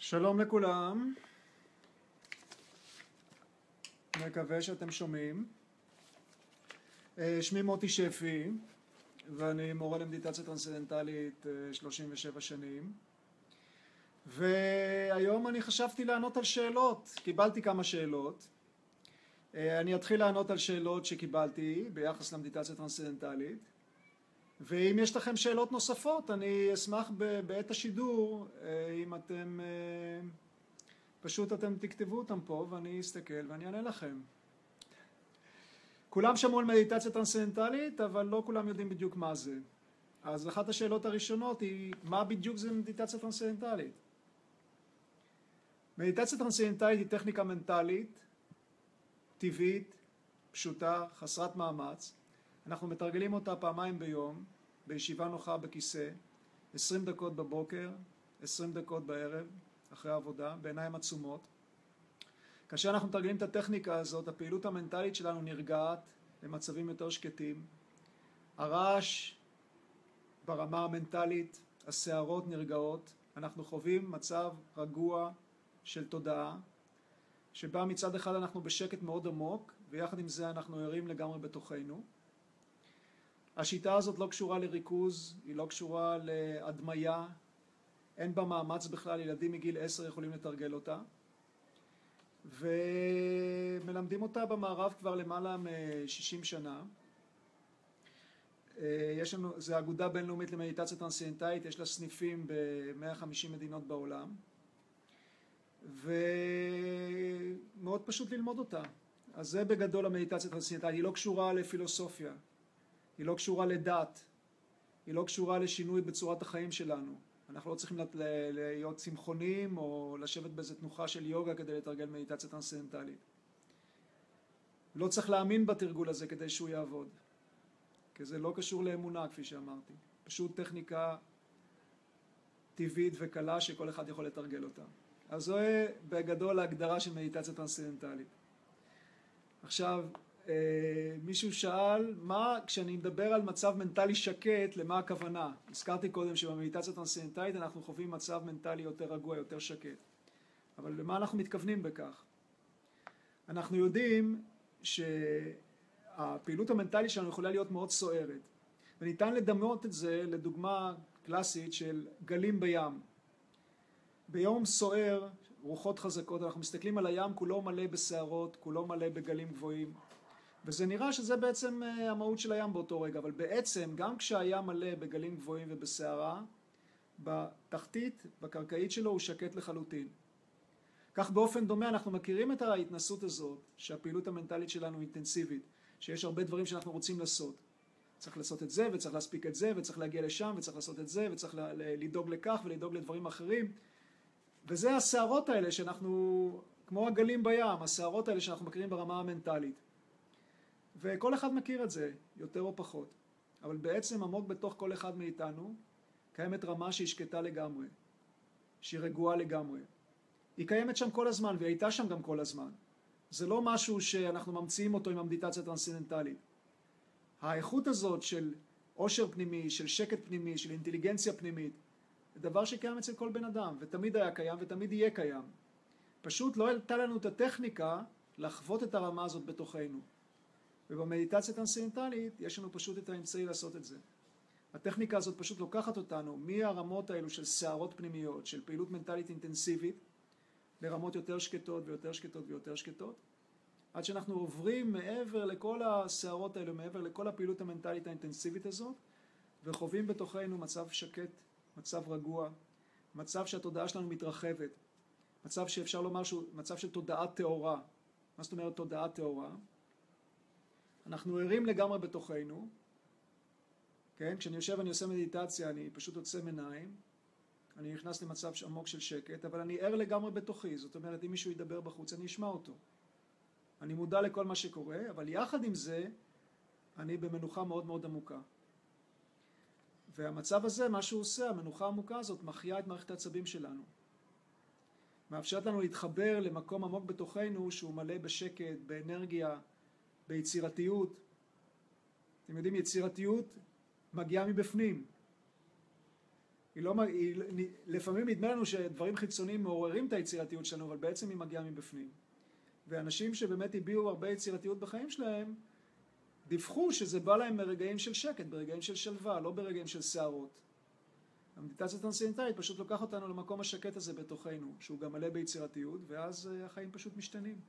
שלום לכולם, מקווה שאתם שומעים. אה, שמי מוטי שפי ואני מורה למדיטציה טרנסצנדנטלית 37 אה, שנים. והיום אני חשבתי לענות על שאלות, קיבלתי כמה שאלות. אה, אני אתחיל לענות על שאלות שקיבלתי ביחס למדיטציה טרנסצנדנטלית ואם יש לכם שאלות נוספות אני אשמח בעת השידור אה, אם אתם אה, פשוט אתם תכתבו אותם פה ואני אסתכל ואני אענה לכם. כולם שמעו על מדיטציה טרנסצנדנטלית אבל לא כולם יודעים בדיוק מה זה. אז אחת השאלות הראשונות היא מה בדיוק זה מדיטציה טרנסצנדנטלית? מדיטציה טרנסצנדנטלית היא טכניקה מנטלית, טבעית, פשוטה, חסרת מאמץ אנחנו מתרגלים אותה פעמיים ביום, בישיבה נוחה בכיסא, עשרים דקות בבוקר, עשרים דקות בערב, אחרי העבודה, בעיניים עצומות. כאשר אנחנו מתרגלים את הטכניקה הזאת, הפעילות המנטלית שלנו נרגעת למצבים יותר שקטים. הרעש ברמה המנטלית, הסערות נרגעות, אנחנו חווים מצב רגוע של תודעה, שבה מצד אחד אנחנו בשקט מאוד עמוק, ויחד עם זה אנחנו ערים לגמרי בתוכנו. השיטה הזאת לא קשורה לריכוז, היא לא קשורה להדמיה, אין בה מאמץ בכלל, ילדים מגיל עשר יכולים לתרגל אותה ומלמדים אותה במערב כבר למעלה מ-60 שנה. אה, יש לנו, זה אגודה בינלאומית למדיטציה טרנסצנדנטלית, יש לה סניפים ב-150 מדינות בעולם ומאוד פשוט ללמוד אותה. אז זה בגדול המדיטציה הטרנסצנדנטלית, היא לא קשורה לפילוסופיה, היא לא קשורה לדת, היא לא קשורה לשינוי בצורת החיים שלנו. אנחנו לא צריכים להיות צמחונים או לשבת באיזה תנוחה של יוגה כדי לתרגל מדיטציה טרנסצנדנטלית. לא צריך להאמין בתרגול הזה כדי שהוא יעבוד, כי זה לא קשור לאמונה כפי שאמרתי, פשוט טכניקה טבעית וקלה שכל אחד יכול לתרגל אותה. אז זו בגדול ההגדרה של מדיטציה טרנסצנדנטלית. עכשיו מישהו שאל מה כשאני מדבר על מצב מנטלי שקט למה הכוונה? הזכרתי קודם שבמדיטציה טרנסצנדנטלית אנחנו חווים מצב מנטלי יותר רגוע יותר שקט. אבל למה אנחנו מתכוונים בכך? אנחנו יודעים שהפעילות המנטלית שלנו יכולה להיות מאוד סוערת. וניתן לדמות את זה לדוגמה קלאסית של גלים בים. ביום סוער רוחות חזקות אנחנו מסתכלים על הים כולו מלא בסערות כולו מלא בגלים גבוהים וזה נראה שזה בעצם אה, המהות של הים באותו רגע, אבל בעצם גם כשהים מלא בגלים גבוהים ובסערה, בתחתית, בקרקעית שלו הוא שקט לחלוטין. כך באופן דומה אנחנו מכירים את ההתנסות הזאת, שהפעילות המנטלית שלנו אינטנסיבית, שיש הרבה דברים שאנחנו רוצים לעשות. צריך לעשות את זה, וצריך להספיק את זה, וצריך להגיע לשם, וצריך לעשות את זה, וצריך לדאוג לכך ולדאוג לדברים אחרים. וזה הסערות האלה שאנחנו, כמו הגלים בים, הסערות האלה שאנחנו מכירים ברמה המנטלית. וכל אחד מכיר את זה, יותר או פחות. אבל בעצם עמוק בתוך כל אחד מאיתנו קיימת רמה שהיא שקטה לגמרי, שהיא רגועה לגמרי. היא קיימת שם כל הזמן והיא הייתה שם גם כל הזמן. זה לא משהו שאנחנו ממציאים אותו עם המדיטציה הטרנסצנדנטלית. האיכות הזאת של עושר פנימי, של שקט פנימי, של אינטליגנציה פנימית, זה דבר שקיים אצל כל בן אדם, ותמיד היה קיים ותמיד יהיה קיים. פשוט לא הייתה לנו את הטכניקה לחוות את הרמה הזאת בתוכנו. ובמדיטציה טרנסצנדנטלית יש לנו פשוט את האמצעי לעשות את זה. הטכניקה הזאת פשוט לוקחת אותנו מהרמות האלו של סערות פנימיות, של פעילות מנטלית אינטנסיבית, לרמות יותר שקטות ויותר שקטות ויותר שקטות, עד שאנחנו עוברים מעבר לכל הסערות האלו, מעבר לכל הפעילות המנטלית האינטנסיבית הזאת, וחווים בתוכנו מצב שקט, מצב רגוע, מצב שהתודעה שלנו מתרחבת, מצב שאפשר לומר שהוא מצב של תודעה טהורה. מה זאת אומרת תודעה טהורה? אנחנו ערים לגמרי בתוכנו, כן? כשאני יושב ואני עושה מדיטציה אני פשוט עוצם עיניים, אני נכנס למצב עמוק של שקט, אבל אני ער לגמרי בתוכי, זאת אומרת אם מישהו ידבר בחוץ אני אשמע אותו. אני מודע לכל מה שקורה, אבל יחד עם זה אני במנוחה מאוד מאוד עמוקה. והמצב הזה, מה שהוא עושה, המנוחה העמוקה הזאת, מחיה את מערכת העצבים שלנו. מאפשרת לנו להתחבר למקום עמוק בתוכנו שהוא מלא בשקט, באנרגיה, ביצירתיות. אתם יודעים, יצירתיות מגיעה מבפנים. היא לא, היא, לפעמים נדמה לנו שדברים חיצוניים מעוררים את היצירתיות שלנו, אבל בעצם היא מגיעה מבפנים. ואנשים שבאמת הביעו הרבה יצירתיות בחיים שלהם, דיווחו שזה בא להם ברגעים של שקט, ברגעים של שלווה, לא ברגעים של סערות. המדיטציה הטרנסצנדנטלית פשוט לוקח אותנו למקום השקט הזה בתוכנו, שהוא גם מלא ביצירתיות, ואז אה, החיים פשוט משתנים.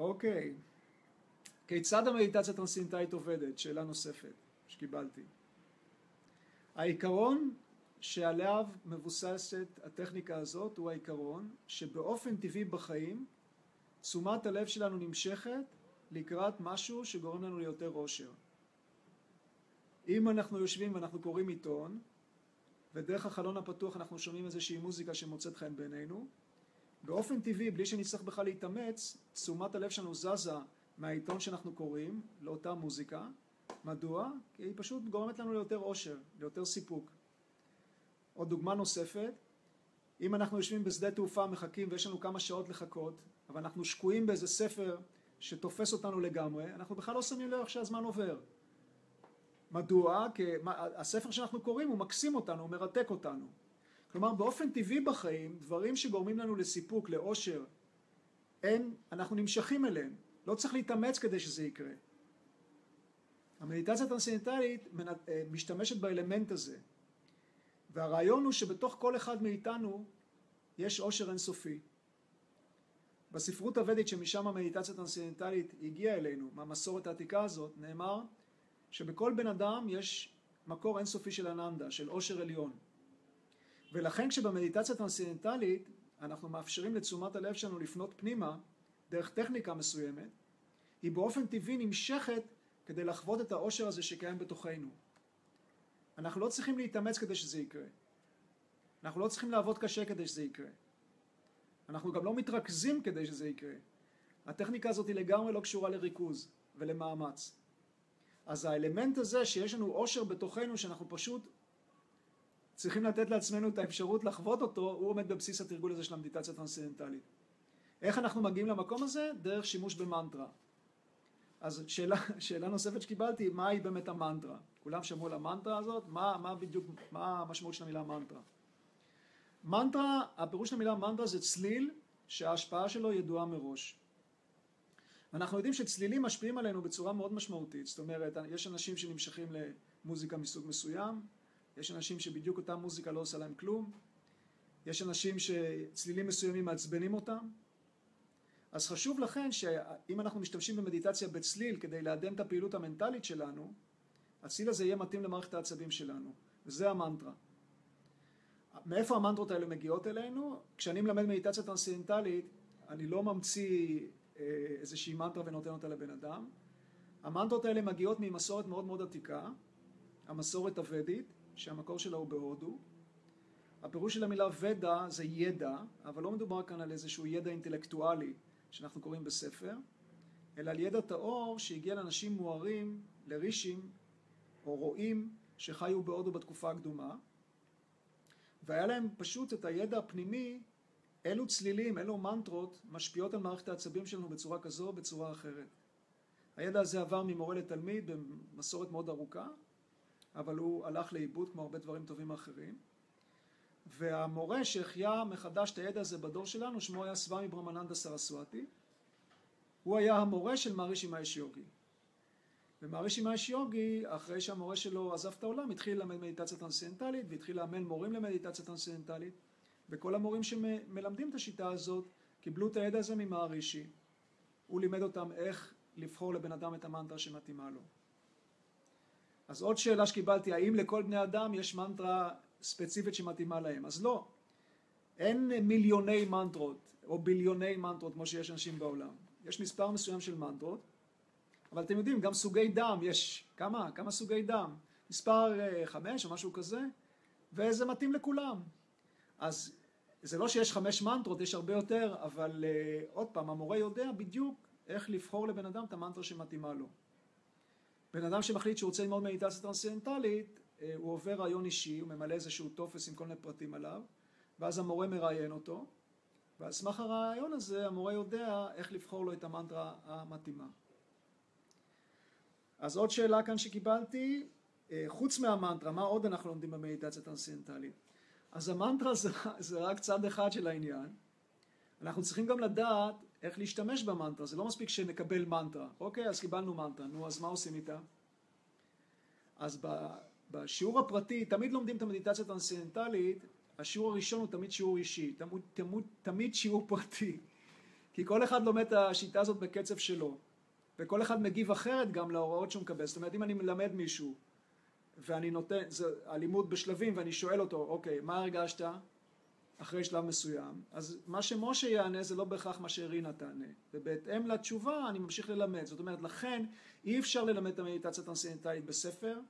אוקיי, כיצד המדיטציה הטרנסצנדנטלית עובדת? שאלה נוספת שקיבלתי. העיקרון שעליו מבוססת הטכניקה הזאת הוא העיקרון שבאופן טבעי בחיים תשומת הלב שלנו נמשכת לקראת משהו שגורם לנו ליותר אושר. אם אנחנו יושבים ואנחנו קוראים עיתון ודרך החלון הפתוח אנחנו שומעים איזושהי מוזיקה שמוצאת חן בעינינו באופן טבעי בלי שנצטרך בכלל להתאמץ תשומת הלב שלנו זזה מהעיתון שאנחנו קוראים לאותה מוזיקה מדוע? כי היא פשוט גורמת לנו ליותר אושר, ליותר סיפוק. עוד דוגמה נוספת, אם אנחנו יושבים בשדה תעופה מחכים ויש לנו כמה שעות לחכות, אבל אנחנו שקועים באיזה ספר שתופס אותנו לגמרי, אנחנו בכלל לא שמים לב שהזמן עובר. מדוע? כי הספר שאנחנו קוראים הוא מקסים אותנו, הוא מרתק אותנו. כלומר באופן טבעי בחיים, דברים שגורמים לנו לסיפוק, לאושר, אין, אנחנו נמשכים אליהם. לא צריך להתאמץ כדי שזה יקרה. המדיטציה הטרנסצנדנטלית אה, משתמשת באלמנט הזה. והרעיון הוא שבתוך כל אחד מאיתנו יש עושר אינסופי. בספרות הוודית שמשם המדיטציה הטרנסצנדנטלית הגיעה אלינו, מהמסורת העתיקה הזאת, נאמר שבכל בן אדם יש מקור אינסופי של אננדה, של עושר עליון. ולכן כשבמדיטציה הטרנסצנדנטלית אנחנו מאפשרים לתשומת הלב שלנו לפנות פנימה דרך טכניקה מסוימת, היא באופן טבעי נמשכת כדי לחוות את העושר הזה שקיים בתוכנו. אנחנו לא צריכים להתאמץ כדי שזה יקרה. אנחנו לא צריכים לעבוד קשה כדי שזה יקרה. אנחנו גם לא מתרכזים כדי שזה יקרה. הטכניקה הזאת היא לגמרי לא קשורה לריכוז ולמאמץ. אז האלמנט הזה שיש לנו עושר בתוכנו שאנחנו פשוט צריכים לתת לעצמנו את האפשרות לחוות אותו, הוא עומד בבסיס התרגול הזה של המדיטציה הטרנסצנדנטלית. איך אנחנו מגיעים למקום הזה? דרך שימוש במנטרה. אז שאלה, שאלה נוספת שקיבלתי, מהי באמת המנטרה? כולם שמעו על המנטרה הזאת, מה, מה בדיוק, מה המשמעות של המילה מנטרה? מנטרה, הפירוש של המילה מנטרה זה צליל שההשפעה שלו ידועה מראש. אנחנו יודעים שצלילים משפיעים עלינו בצורה מאוד משמעותית, זאת אומרת, יש אנשים שנמשכים למוזיקה מסוג מסוים, יש אנשים שבדיוק אותה מוזיקה לא עושה להם כלום, יש אנשים שצלילים מסוימים מעצבנים אותם, אז חשוב לכן שאם אנחנו משתמשים במדיטציה בצליל כדי לעדן את הפעילות המנטלית שלנו, הצליל הזה יהיה מתאים למערכת העצבים שלנו, וזה המנטרה. מאיפה המנטרות האלה מגיעות אלינו? כשאני מלמד מדיטציה טרנסצנדנטלית, אני לא ממציא אה, איזושהי מנטרה ונותן אותה לבן אדם. המנטרות האלה מגיעות ממסורת מאוד מאוד עתיקה, המסורת הוודית, שהמקור שלה הוא בהודו. הפירוש של המילה ודה זה ידע, אבל לא מדובר כאן על איזשהו ידע אינטלקטואלי שאנחנו קוראים בספר, אלא על ידע טהור שהגיע לאנשים מוארים, לרישים או רועים שחיו בהודו בתקופה הקדומה, והיה להם פשוט את הידע הפנימי אילו צלילים, אילו מנטרות משפיעות על מערכת העצבים שלנו בצורה כזו או בצורה אחרת. הידע הזה עבר ממורה לתלמיד במסורת מאוד ארוכה, אבל הוא הלך לאיבוד כמו הרבה דברים טובים אחרים. והמורה שהחיה מחדש את הידע הזה בדור שלנו, שמו היה סוואמי ברמננדה סרסואטי. הוא היה המורה של מהרישי מהש יוגי. ומהרישי מהש יוגי, אחרי שהמורה שלו עזב את העולם, התחיל ללמד מדיטציה טרנסצנדנטלית, והתחיל לאמן מורים למדיטציה טרנסצנדנטלית, וכל המורים שמלמדים את השיטה הזאת, קיבלו את הידע הזה ממהרישי. הוא לימד אותם איך לבחור לבן אדם את המנטרה שמתאימה לו. אז עוד שאלה שקיבלתי, האם לכל בני אדם יש מנטרה ספציפית שמתאימה להם. אז לא, אין מיליוני מנטרות או ביליוני מנטרות כמו שיש אנשים בעולם. יש מספר מסוים של מנטרות, אבל אתם יודעים, גם סוגי דם, יש כמה? כמה סוגי דם? מספר אה, חמש או משהו כזה, וזה מתאים לכולם. אז זה לא שיש חמש מנטרות, יש הרבה יותר, אבל אה, עוד פעם, המורה יודע בדיוק איך לבחור לבן אדם את המנטרה שמתאימה לו. בן אדם שמחליט שהוא רוצה ללמוד מדיטציה טרנסצנדנטלית, אה, הוא עובר ראיון אישי, הוא ממלא איזשהו טופס עם כל מיני פרטים עליו, ואז המורה מראיין אותו, ועל סמך הרעיון הזה המורה יודע איך לבחור לו את המנטרה המתאימה. אז עוד שאלה כאן שקיבלתי, אה, חוץ מהמנטרה, מה עוד אנחנו לומדים במדיטציה טרנסצנדנטלית? אז המנטרה זה, זה רק צד אחד של העניין. אנחנו צריכים גם לדעת איך להשתמש במנטרה, זה לא מספיק שנקבל מנטרה. אוקיי, אז קיבלנו מנטרה, נו, אז מה עושים איתה? אז בשיעור הפרטי, תמיד לומדים את המדיטציה הטרנסצנדנטלית, השיעור הראשון הוא תמיד שיעור אישי, תמיד, תמיד, תמיד שיעור פרטי. כי כל אחד לומד את השיטה הזאת בקצב שלו, וכל אחד מגיב אחרת גם להוראות שהוא מקבל. זאת אומרת, אם אני מלמד מישהו, ואני נותן, זה הלימוד בשלבים, ואני שואל אותו, אוקיי, מה הרגשת אחרי שלב מסוים? אז מה שמשה יענה זה לא בהכרח מה שרינה תענה, ובהתאם לתשובה אני ממשיך ללמד. זאת אומרת, לכן אי אפשר ללמד את המדיטציה הטרנסצנדנטלית בספר,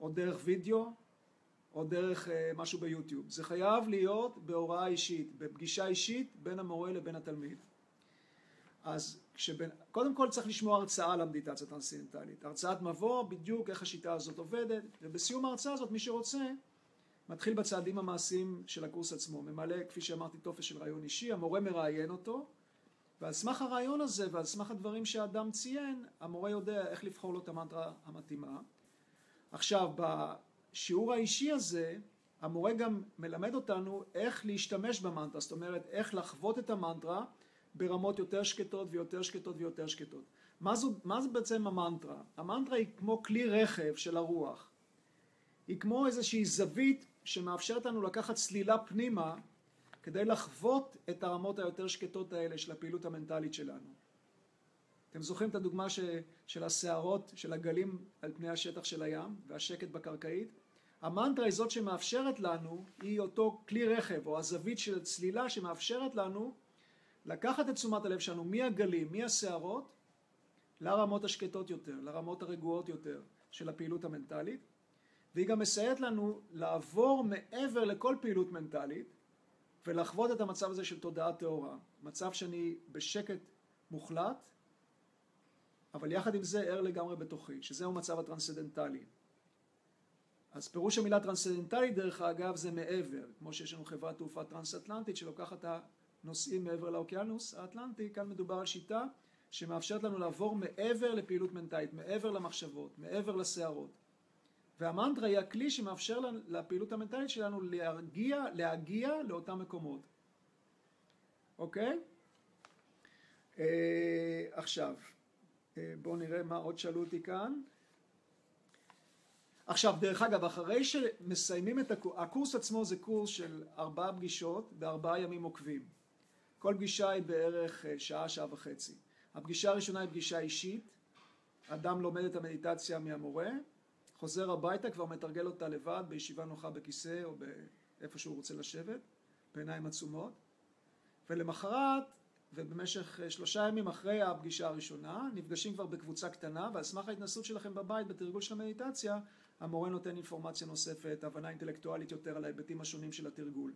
או דרך וידאו, או דרך אה, משהו ביוטיוב. זה חייב להיות בהוראה אישית, בפגישה אישית בין המורה לבין התלמיד. אז כשבין, קודם כל צריך לשמוע הרצאה על המדיטציה הטרנסצנדנטלית. הרצאת מבוא, בדיוק איך השיטה הזאת עובדת, ובסיום ההרצאה הזאת מי שרוצה מתחיל בצעדים המעשיים של הקורס עצמו. ממלא, כפי שאמרתי, טופס של רעיון אישי, המורה מראיין אותו, ועל סמך הרעיון הזה ועל סמך הדברים שהאדם ציין, המורה יודע איך לבחור לו את המנטרה המתאימה. עכשיו, בשיעור האישי הזה, המורה גם מלמד אותנו איך להשתמש במנטרה, זאת אומרת, איך לחוות את המנטרה ברמות יותר שקטות ויותר שקטות ויותר שקטות. מה, זו, מה זה בעצם המנטרה? המנטרה היא כמו כלי רכב של הרוח. היא כמו איזושהי זווית שמאפשרת לנו לקחת צלילה פנימה כדי לחוות את הרמות היותר שקטות האלה של הפעילות המנטלית שלנו. אתם זוכרים את הדוגמה ש, של הסערות, של הגלים על פני השטח של הים והשקט בקרקעית? המנטרה היא זאת שמאפשרת לנו, היא אותו כלי רכב או הזווית של צלילה שמאפשרת לנו לקחת את תשומת הלב שלנו מהגלים, מהסערות, לרמות השקטות יותר, לרמות הרגועות יותר של הפעילות המנטלית, והיא גם מסייעת לנו לעבור מעבר לכל פעילות מנטלית ולחוות את המצב הזה של תודעה טהורה, מצב שאני בשקט מוחלט, אבל יחד עם זה ער לגמרי בתוכי, שזהו מצב הטרנסצנדנטלי. אז פירוש המילה טרנסצנדנטלי דרך אגב זה מעבר, כמו שיש לנו חברת תעופה טרנס-אטלנטית שלוקחת את נוסעים מעבר לאוקיינוס האטלנטי, כאן מדובר על שיטה שמאפשרת לנו לעבור מעבר לפעילות מנטלית, מעבר למחשבות, מעבר לסערות. והמנטרה היא הכלי שמאפשר לפעילות המנטלית שלנו להגיע, להגיע לאותם מקומות. אוקיי? אה, עכשיו, אה, בואו נראה מה עוד שאלו אותי כאן. עכשיו, דרך אגב, אחרי שמסיימים את הקורס, הקורס עצמו זה קורס של ארבעה פגישות בארבעה ימים עוקבים. כל פגישה היא בערך אה, שעה, שעה וחצי. הפגישה הראשונה היא פגישה אישית, אדם לומד את המדיטציה מהמורה, חוזר הביתה, כבר מתרגל אותה לבד, בישיבה נוחה בכיסא או באיפה שהוא רוצה לשבת, בעיניים עצומות, ולמחרת ובמשך אה, שלושה ימים אחרי הפגישה הראשונה, נפגשים כבר בקבוצה קטנה, ועל סמך ההתנסות שלכם בבית בתרגול של המדיטציה, המורה נותן אינפורמציה נוספת, הבנה אינטלקטואלית יותר על ההיבטים השונים של התרגול.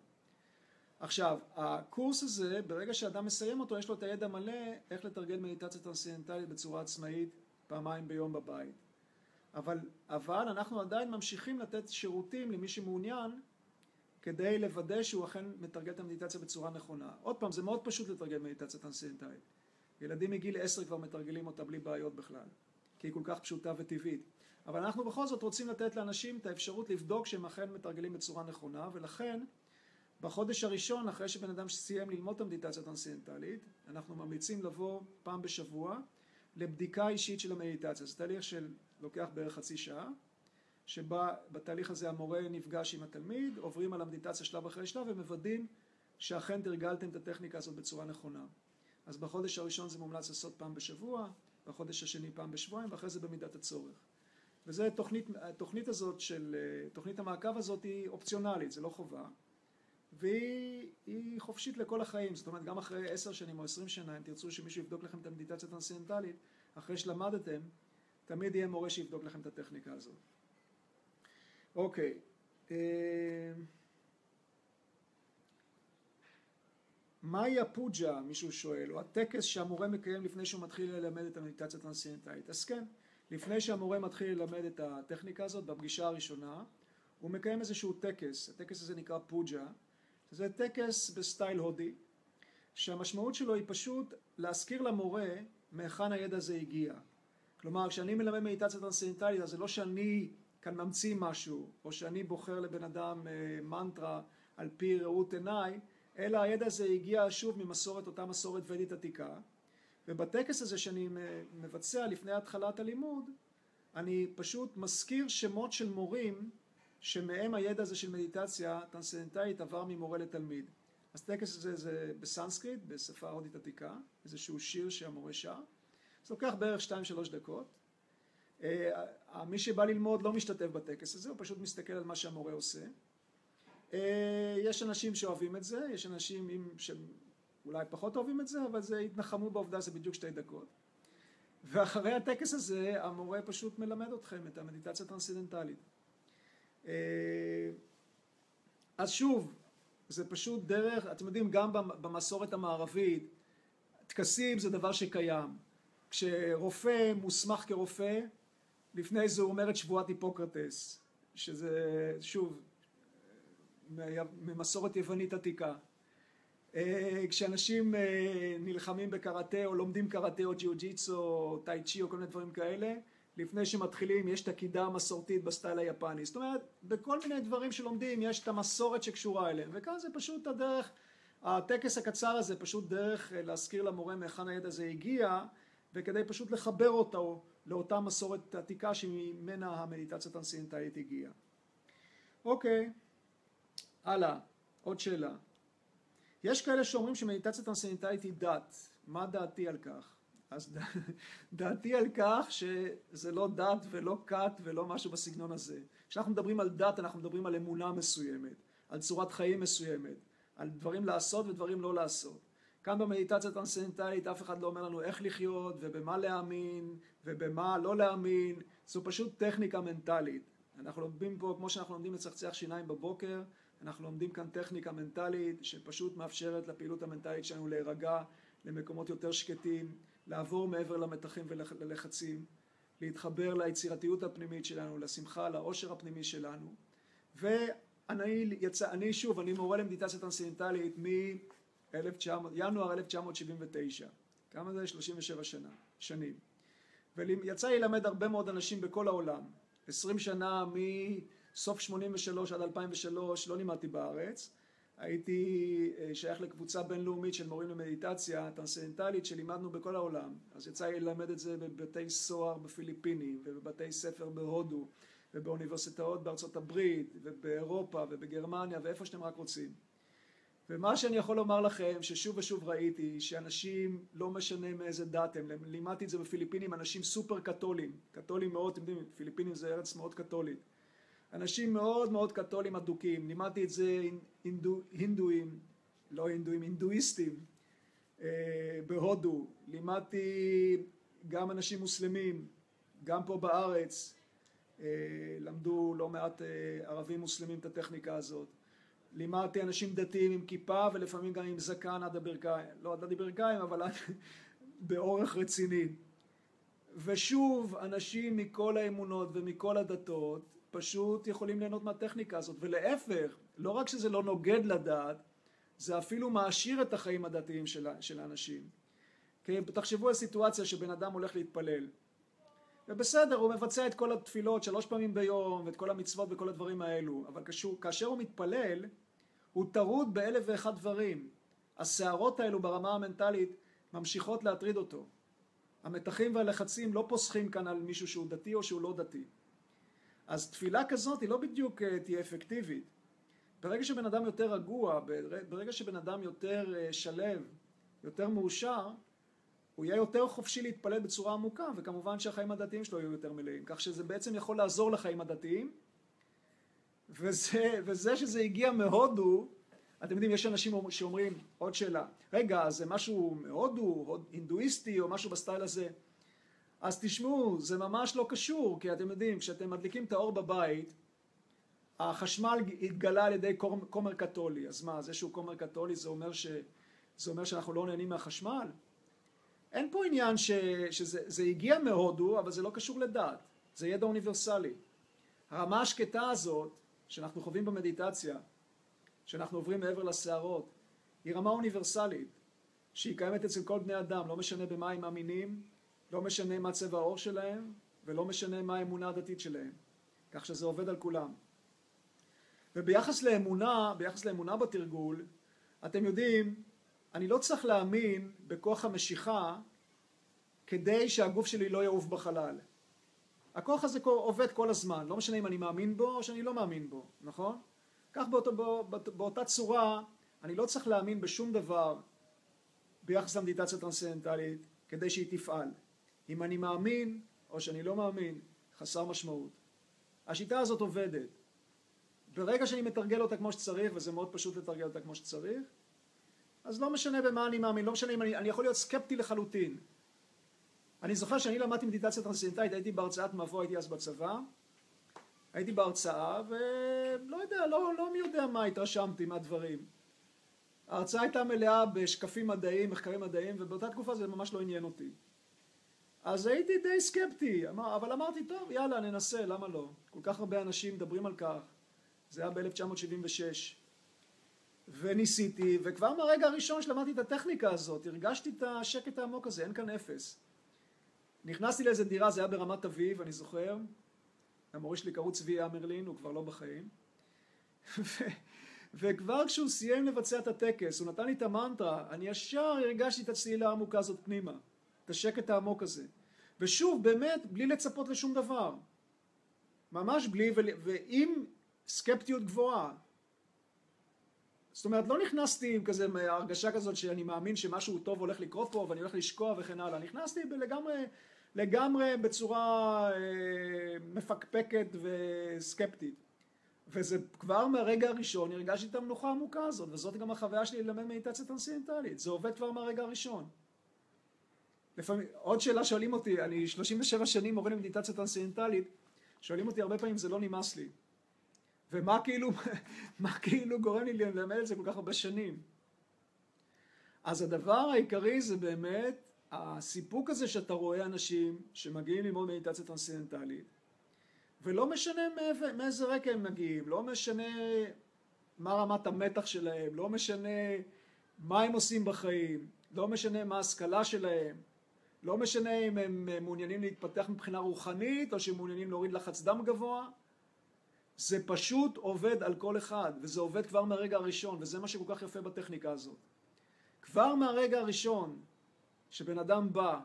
עכשיו, הקורס הזה, ברגע שאדם מסיים אותו, יש לו את הידע מלא איך לתרגל מדיטציה טרנסצנדנטלית בצורה עצמאית פעמיים ביום בבית. אבל, אבל אנחנו עדיין ממשיכים לתת שירותים למי שמעוניין כדי לוודא שהוא אכן מתרגל את המדיטציה בצורה נכונה. עוד פעם, זה מאוד פשוט לתרגל מדיטציה טרנסצנדנטלית. ילדים מגיל עשר כבר מתרגלים אותה בלי בעיות בכלל, כי היא כל כך פשוטה וטבעית. אבל אנחנו בכל זאת רוצים לתת לאנשים את האפשרות לבדוק שהם אכן מתרגלים בצורה נכונה, ולכן בחודש הראשון, אחרי שבן אדם סיים ללמוד את המדיטציה הטרנסצנדנטלית, אנחנו ממליצים לבוא פעם בשבוע לבדיקה אישית של המדיטציה. זה תהליך של לוקח בערך חצי שעה, שבה בתהליך הזה המורה נפגש עם התלמיד, עוברים על המדיטציה שלב אחרי שלב ומוודאים שאכן תרגלתם את הטכניקה הזאת בצורה נכונה. אז בחודש הראשון זה מומלץ לעשות פעם בשבוע, בחודש השני פעם בשבועיים ואחרי זה במידת הצורך. וזה תוכנית, התוכנית הזאת של, תוכנית המעקב הזאת היא אופציונלית, זה לא חובה. והיא חופשית לכל החיים, זאת אומרת גם אחרי עשר שנים או עשרים שנה, אם תרצו שמישהו יבדוק לכם את המדיטציה הטרנסצנדנטלית, אחרי שלמדתם, תמיד יהיה מורה שיבדוק לכם את הטכניקה הזאת. אוקיי. אה, מהי הפוג'ה, מישהו שואל, או הטקס שהמורה מקיים לפני שהוא מתחיל ללמד את המדיטציה הטרנסצנדנטלית? אז כן, לפני שהמורה מתחיל ללמד את הטכניקה הזאת, בפגישה הראשונה, הוא מקיים איזשהו טקס, הטקס הזה נקרא פוג'ה, זה טקס בסטייל הודי, שהמשמעות שלו היא פשוט להזכיר למורה מהיכן הידע הזה הגיע. כלומר, כשאני מלמד מדיטציה טרנסצנדנטלית, אז זה לא שאני כאן ממציא משהו, או שאני בוחר לבן אדם מנטרה על פי ראות עיניי, אלא הידע הזה הגיע שוב ממסורת, אותה מסורת ודית עתיקה, ובטקס הזה שאני מבצע לפני התחלת הלימוד, אני פשוט מזכיר שמות של מורים שמהם הידע הזה של מדיטציה טרנסצנדנטלית עבר ממורה לתלמיד. אז טקס הזה זה בסנסקריט, בשפה הודית עתיקה, איזשהו שיר שהמורה שר. זה לוקח בערך 2-3 דקות. אה, מי שבא ללמוד לא משתתף בטקס הזה, הוא פשוט מסתכל על מה שהמורה עושה. אה, יש אנשים שאוהבים את זה, יש אנשים שאולי פחות אוהבים את זה, אבל זה התנחמו בעובדה, זה בדיוק שתי דקות. ואחרי הטקס הזה המורה פשוט מלמד אתכם את המדיטציה הטרנסצנדנטלית. אה, אז שוב, זה פשוט דרך, אתם יודעים, גם במסורת המערבית, טקסים זה דבר שקיים. כשרופא מוסמך כרופא, לפני זה הוא אומר את שבועת היפוקרטס, שזה שוב ממסורת יוונית עתיקה. אה, כשאנשים אה, נלחמים בקראטה או לומדים קראטה או ג'יו ג'יצו או טאי צ'י או כל מיני דברים כאלה, לפני שמתחילים יש את הקידה המסורתית בסטייל היפני. זאת אומרת, בכל מיני דברים שלומדים יש את המסורת שקשורה אליהם, וכאן זה פשוט הדרך, הטקס הקצר הזה פשוט דרך אה, להזכיר למורה מהיכן הידע הזה הגיע, וכדי פשוט לחבר אותו לאותה מסורת עתיקה שממנה המדיטציה הטרנסצנדנטלית הגיעה. אוקיי, הלאה, עוד שאלה. יש כאלה שאומרים שמדיטציה טרנסצנדנטלית היא דת, מה דעתי על כך? אז דעתי על כך שזה לא דת ולא כת ולא משהו בסגנון הזה. כשאנחנו מדברים על דת אנחנו מדברים על אמונה מסוימת, על צורת חיים מסוימת, על דברים לעשות ודברים לא לעשות. כאן במדיטציה הטרנסצנדנטלית אף אחד לא אומר לנו איך לחיות ובמה להאמין ובמה לא להאמין, זו פשוט טכניקה מנטלית. אנחנו לומדים פה, כמו שאנחנו לומדים לצחצח שיניים בבוקר, אנחנו לומדים כאן טכניקה מנטלית שפשוט מאפשרת לפעילות המנטלית שלנו להירגע למקומות יותר שקטים, לעבור מעבר למתחים וללחצים, להתחבר ליצירתיות הפנימית שלנו, לשמחה, לאושר הפנימי שלנו. ואני יצא, אני שוב, אני מורה למדיטציה טרנסצנדנטלית מינואר 1979. כמה זה? 37 שנה, שנים. ויצא לי ללמד הרבה מאוד אנשים בכל העולם. 20 שנה מסוף 83 עד 2003 לא לימדתי בארץ. הייתי אה, שייך לקבוצה בינלאומית של מורים למדיטציה טרנסצנדנטלית שלימדנו בכל העולם. אז יצא לי ללמד את זה בבתי סוהר בפיליפינים ובבתי ספר בהודו ובאוניברסיטאות בארצות הברית ובאירופה ובגרמניה ואיפה שאתם רק רוצים. ומה שאני יכול לומר לכם ששוב ושוב ראיתי שאנשים לא משנה מאיזה דת הם, לימדתי את זה בפיליפינים אנשים סופר קתולים, קתולים מאוד, אתם יודעים, פיליפינים זה ארץ מאוד קתולית. אנשים מאוד מאוד קתולים אדוקים, לימדתי את זה הינדו, הינדואים, לא הינדואים, הינדואיסטים אה, בהודו, לימדתי גם אנשים מוסלמים, גם פה בארץ, אה, למדו לא מעט אה, ערבים מוסלמים את הטכניקה הזאת, לימדתי אנשים דתיים עם כיפה ולפעמים גם עם זקן עד הברכיים, לא עד הברכיים אבל עד באורך רציני. ושוב, אנשים מכל האמונות ומכל הדתות פשוט יכולים ליהנות מהטכניקה הזאת, ולהפך, לא רק שזה לא נוגד לדעת, זה אפילו מעשיר את החיים הדתיים של, של האנשים. כי תחשבו על סיטואציה שבן אדם הולך להתפלל, ובסדר, הוא מבצע את כל התפילות שלוש פעמים ביום, ואת כל המצוות וכל הדברים האלו, אבל כשהוא, כאשר הוא מתפלל, הוא טרוד באלף ואחד דברים. הסערות האלו ברמה המנטלית ממשיכות להטריד אותו. המתחים והלחצים לא פוסחים כאן על מישהו שהוא דתי או שהוא לא דתי. אז תפילה כזאת היא לא בדיוק אה, תהיה אפקטיבית. ברגע שבן אדם יותר רגוע, ברגע שבן אדם יותר אה, שלב, יותר מאושר, הוא יהיה יותר חופשי להתפלל בצורה עמוקה, וכמובן שהחיים הדתיים שלו יהיו יותר מלאים. כך שזה בעצם יכול לעזור לחיים הדתיים, וזה, וזה שזה הגיע מהודו, אתם יודעים, יש אנשים שאומרים, עוד שאלה, רגע, זה משהו מהודו, הינדואיסטי, או משהו בסטייל הזה. אז תשמעו, זה ממש לא קשור, כי אתם יודעים, כשאתם מדליקים את האור בבית, החשמל התגלה על ידי כומר קתולי. אז מה, זה שהוא כומר קתולי זה אומר, ש, זה אומר שאנחנו לא נהנים מהחשמל? אין פה עניין ש, שזה הגיע מהודו, אבל זה לא קשור לדת. זה ידע אוניברסלי. הרמה השקטה הזאת, שאנחנו חווים במדיטציה, שאנחנו עוברים מעבר לסערות, היא רמה אוניברסלית, שהיא קיימת אצל כל בני אדם, לא משנה במה הם מאמינים, לא משנה מה צבע העור שלהם ולא משנה מה האמונה הדתית שלהם. כך שזה עובד על כולם. וביחס לאמונה, ביחס לאמונה בתרגול, אתם יודעים, אני לא צריך להאמין בכוח המשיכה כדי שהגוף שלי לא יעוף בחלל. הכוח הזה עובד כל הזמן, לא משנה אם אני מאמין בו או שאני לא מאמין בו, נכון? כך באותו, בא, באותה צורה, אני לא צריך להאמין בשום דבר ביחס למדיטציה טרנסצנדנטלית כדי שהיא תפעל. אם אני מאמין או שאני לא מאמין, חסר משמעות. השיטה הזאת עובדת. ברגע שאני מתרגל אותה כמו שצריך, וזה מאוד פשוט לתרגל אותה כמו שצריך, אז לא משנה במה אני מאמין, לא משנה אם אני, אני יכול להיות סקפטי לחלוטין. אני זוכר שאני למדתי מדיטציה טרנסצנדנטלית, הייתי בהרצאת מבוא, הייתי אז בצבא, הייתי בהרצאה, ולא יודע, לא, לא מי יודע מה התרשמתי מהדברים. ההרצאה הייתה מלאה בשקפים מדעיים, מחקרים מדעיים, ובאותה תקופה זה ממש לא עניין אותי. אז הייתי די סקפטי, אבל אמרתי, טוב, יאללה, ננסה, למה לא? כל כך הרבה אנשים מדברים על כך. זה היה ב-1976. וניסיתי, וכבר מהרגע הראשון שלמדתי את הטכניקה הזאת, הרגשתי את השקט העמוק הזה, אין כאן אפס. נכנסתי לאיזה דירה, זה היה ברמת אביב, אני זוכר, המורה שלי קראו צבי אמרלין, הוא כבר לא בחיים. וכבר כשהוא סיים לבצע את הטקס, הוא נתן לי את המנטרה, אני ישר הרגשתי את הצלילה העמוקה הזאת פנימה, את השקט העמוק הזה. ושוב, באמת, בלי לצפות לשום דבר. ממש בלי, ועם סקפטיות גבוהה. זאת אומרת, לא נכנסתי עם כזה הרגשה כזאת שאני מאמין שמשהו טוב הולך לקרות פה ואני הולך לשקוע וכן הלאה. נכנסתי לגמרי, לגמרי בצורה אה, מפקפקת וסקפטית. וזה כבר מהרגע הראשון הרגשתי את המנוחה העמוקה הזאת, וזאת גם החוויה שלי ללמד מדיטציה טרנסצנדנטלית. זה עובד כבר מהרגע הראשון. לפעמים, עוד שאלה שואלים אותי, אני 37 שנים מורה למדיטציה טרנסצנדנטלית, שואלים אותי הרבה פעמים זה לא נמאס לי. ומה כאילו, מה כאילו גורם לי ללמד את זה כל כך הרבה שנים? אז הדבר העיקרי זה באמת הסיפוק הזה שאתה רואה אנשים שמגיעים ללמוד מדיטציה טרנסצנדנטלית ולא משנה מאיזה רקע הם מגיעים, לא משנה מה רמת המתח שלהם, לא משנה מה הם עושים בחיים, לא משנה מה ההשכלה שלהם, לא משנה אם הם מעוניינים להתפתח מבחינה רוחנית או שהם מעוניינים להוריד לחץ דם גבוה, זה פשוט עובד על כל אחד, וזה עובד כבר מהרגע הראשון, וזה מה שכל כך יפה בטכניקה הזאת. כבר מהרגע הראשון שבן אדם בא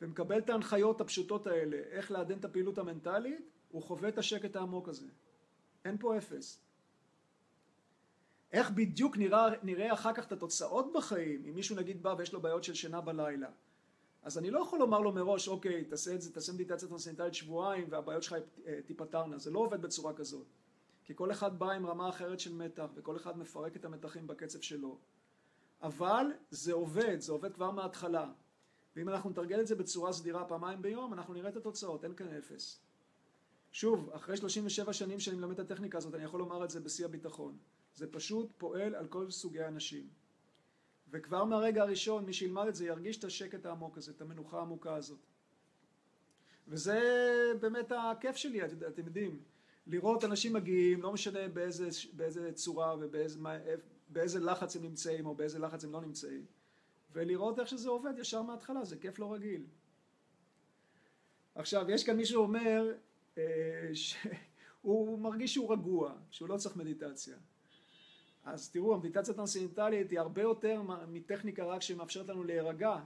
ומקבל את ההנחיות הפשוטות האלה, איך לעדן את הפעילות המנטלית, הוא חווה את השקט העמוק הזה. אין פה אפס. איך בדיוק נראה, נראה אחר כך את התוצאות בחיים, אם מישהו נגיד בא ויש לו בעיות של שינה בלילה. אז אני לא יכול לומר לו מראש, אוקיי, תעשה את זה, תעשה מדיטציה טרנסנטלית שבועיים והבעיות שלך אה, תיפתרנה. זה לא עובד בצורה כזאת. כי כל אחד בא עם רמה אחרת של מתח, וכל אחד מפרק את המתחים בקצב שלו. אבל זה עובד, זה עובד כבר מההתחלה. ואם אנחנו נתרגל את זה בצורה סדירה פעמיים ביום, אנחנו נראה את התוצאות, אין כאן אפס. שוב, אחרי 37 שנים שאני מלמד את הטכניקה הזאת, אני יכול לומר את זה בשיא הביטחון. זה פשוט פועל על כל סוגי האנשים. וכבר מהרגע הראשון, מי שילמד את זה ירגיש את השקט העמוק הזה, את המנוחה העמוקה הזאת. וזה באמת הכיף שלי, את, אתם יודעים, לראות אנשים מגיעים, לא משנה באיזה, באיזה צורה ובאיזה לחץ הם נמצאים או באיזה לחץ הם לא נמצאים. ולראות איך שזה עובד ישר מההתחלה, זה כיף לא רגיל. עכשיו, יש כאן מישהו אומר אה, שהוא מרגיש שהוא רגוע, שהוא לא צריך מדיטציה. אז תראו, המדיטציה הטרנסצנדנטלית היא הרבה יותר מטכניקה רק שמאפשרת לנו להירגע.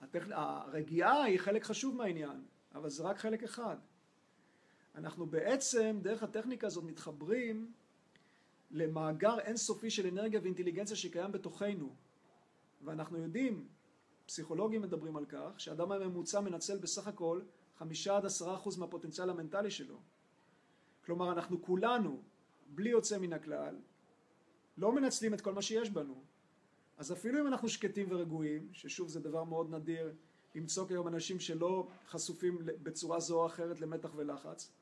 הטכ... הרגיעה היא חלק חשוב מהעניין, אבל זה רק חלק אחד. אנחנו בעצם, דרך הטכניקה הזאת, מתחברים למאגר אינסופי של אנרגיה ואינטליגנציה שקיים בתוכנו. ואנחנו יודעים, פסיכולוגים מדברים על כך, שאדם הממוצע מנצל בסך הכל חמישה עד עשרה אחוז מהפוטנציאל המנטלי שלו. כלומר, אנחנו כולנו, בלי יוצא מן הכלל, לא מנצלים את כל מה שיש בנו. אז אפילו אם אנחנו שקטים ורגועים, ששוב זה דבר מאוד נדיר למצוא כיום אנשים שלא חשופים בצורה זו או אחרת למתח ולחץ,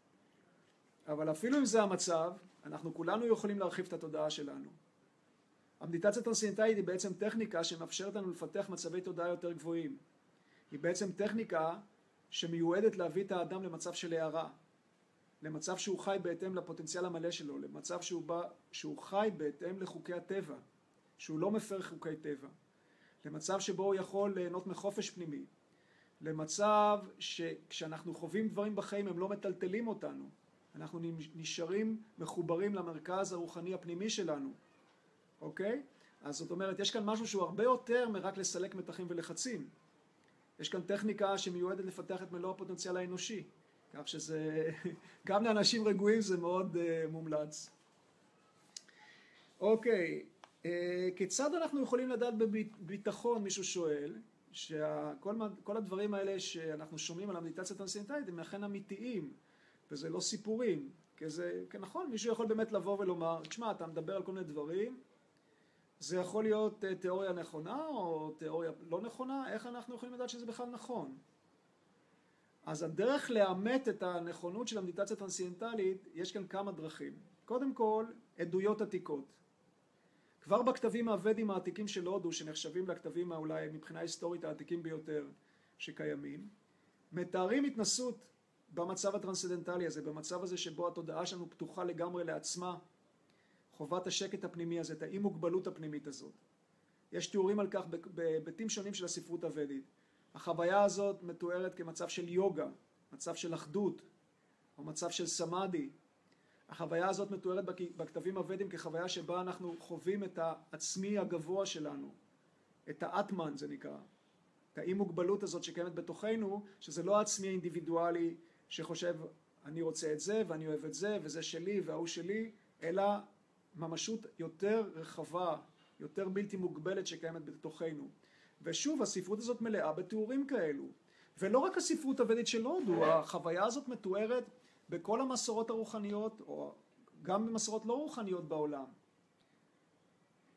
אבל אפילו אם זה המצב, אנחנו כולנו יכולים להרחיב את התודעה שלנו. המדיטציה הטרנסצנדנטלית היא בעצם טכניקה שמאפשרת לנו לפתח מצבי תודעה יותר גבוהים. היא בעצם טכניקה שמיועדת להביא את האדם למצב של הערה, למצב שהוא חי בהתאם לפוטנציאל המלא שלו, למצב שהוא, בא, שהוא חי בהתאם לחוקי הטבע, שהוא לא מפר חוקי טבע, למצב שבו הוא יכול ליהנות מחופש פנימי, למצב שכשאנחנו חווים דברים בחיים הם לא מטלטלים אותנו, אנחנו נשארים מחוברים למרכז הרוחני הפנימי שלנו, אוקיי? אז זאת אומרת, יש כאן משהו שהוא הרבה יותר מרק לסלק מתחים ולחצים. יש כאן טכניקה שמיועדת לפתח את מלוא הפוטנציאל האנושי, כך שזה, גם לאנשים רגועים זה מאוד uh, מומלץ. אוקיי, uh, כיצד אנחנו יכולים לדעת בביטחון, מישהו שואל, שכל הדברים האלה שאנחנו שומעים על המדיטציה הטרנסצנדנטלית הם אכן אמיתיים, וזה לא סיפורים, כי זה, כי נכון, מישהו יכול באמת לבוא ולומר, תשמע, אתה מדבר על כל מיני דברים, זה יכול להיות אה, תיאוריה נכונה או תיאוריה לא נכונה, איך אנחנו יכולים לדעת שזה בכלל נכון? אז הדרך לאמת את הנכונות של המדיטציה הטרנסצנדנטלית, יש כאן כמה דרכים. קודם כל, עדויות עתיקות. כבר בכתבים הוודים העתיקים של הודו, שנחשבים לכתבים אולי מבחינה היסטורית העתיקים ביותר שקיימים, מתארים התנסות במצב הטרנסצנדנטלי הזה, במצב הזה שבו התודעה שלנו פתוחה לגמרי לעצמה, חובת השקט הפנימי הזה, את האי מוגבלות הפנימית הזאת. יש תיאורים על כך בהיבטים שונים של הספרות הוודית. החוויה הזאת מתוארת כמצב של יוגה, מצב של אחדות, או מצב של סמאדי. החוויה הזאת מתוארת בכתבים הוודים כחוויה שבה אנחנו חווים את העצמי הגבוה שלנו, את האטמן זה נקרא, את האי מוגבלות הזאת שקיימת בתוכנו, שזה לא העצמי האינדיבידואלי שחושב אני רוצה את זה ואני אוהב את זה וזה שלי וההוא שלי, אלא ממשות יותר רחבה, יותר בלתי מוגבלת שקיימת בתוכנו. ושוב, הספרות הזאת מלאה בתיאורים כאלו. ולא רק הספרות הוודית של הודו, החוויה הזאת מתוארת בכל המסורות הרוחניות, או גם במסורות לא רוחניות בעולם.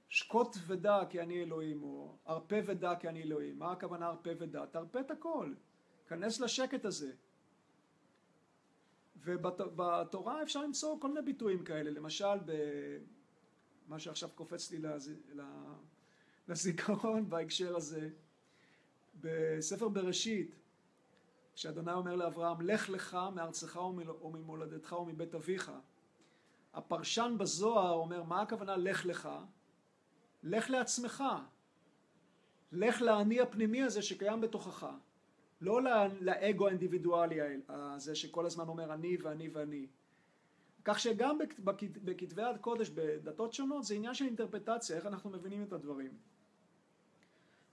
שקוט ודע כי אני אלוהים, או הרפה ודע כי אני אלוהים. מה הכוונה הרפה ודע? תרפה את הכל. כנס לשקט הזה. ובתורה אפשר למצוא כל מיני ביטויים כאלה, למשל במה שעכשיו קופץ לי לז... לזיכרון בהקשר הזה, בספר בראשית, כשאדוני אומר לאברהם, לך לך מארצך וממולדתך ומבית אביך. הפרשן בזוהר אומר, מה הכוונה לך לך? לך לעצמך. לך לאני הפנימי הזה שקיים בתוכך. לא לאגו האינדיבידואלי הזה שכל הזמן אומר אני ואני ואני. כך שגם בכתבי הקודש בדתות שונות זה עניין של אינטרפטציה, איך אנחנו מבינים את הדברים.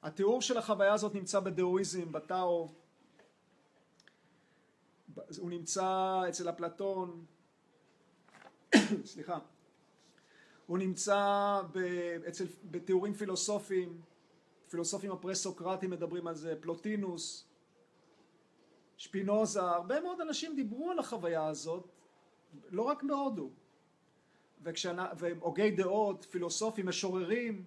התיאור של החוויה הזאת נמצא בדאואיזם, בטאו, הוא נמצא אצל אפלטון, סליחה, הוא נמצא אצל, בתיאורים פילוסופיים, פילוסופים הפרה-סוקרטיים מדברים על זה, פלוטינוס, שפינוזה, הרבה מאוד אנשים דיברו על החוויה הזאת, לא רק בהודו. והוגי דעות, פילוסופים, משוררים,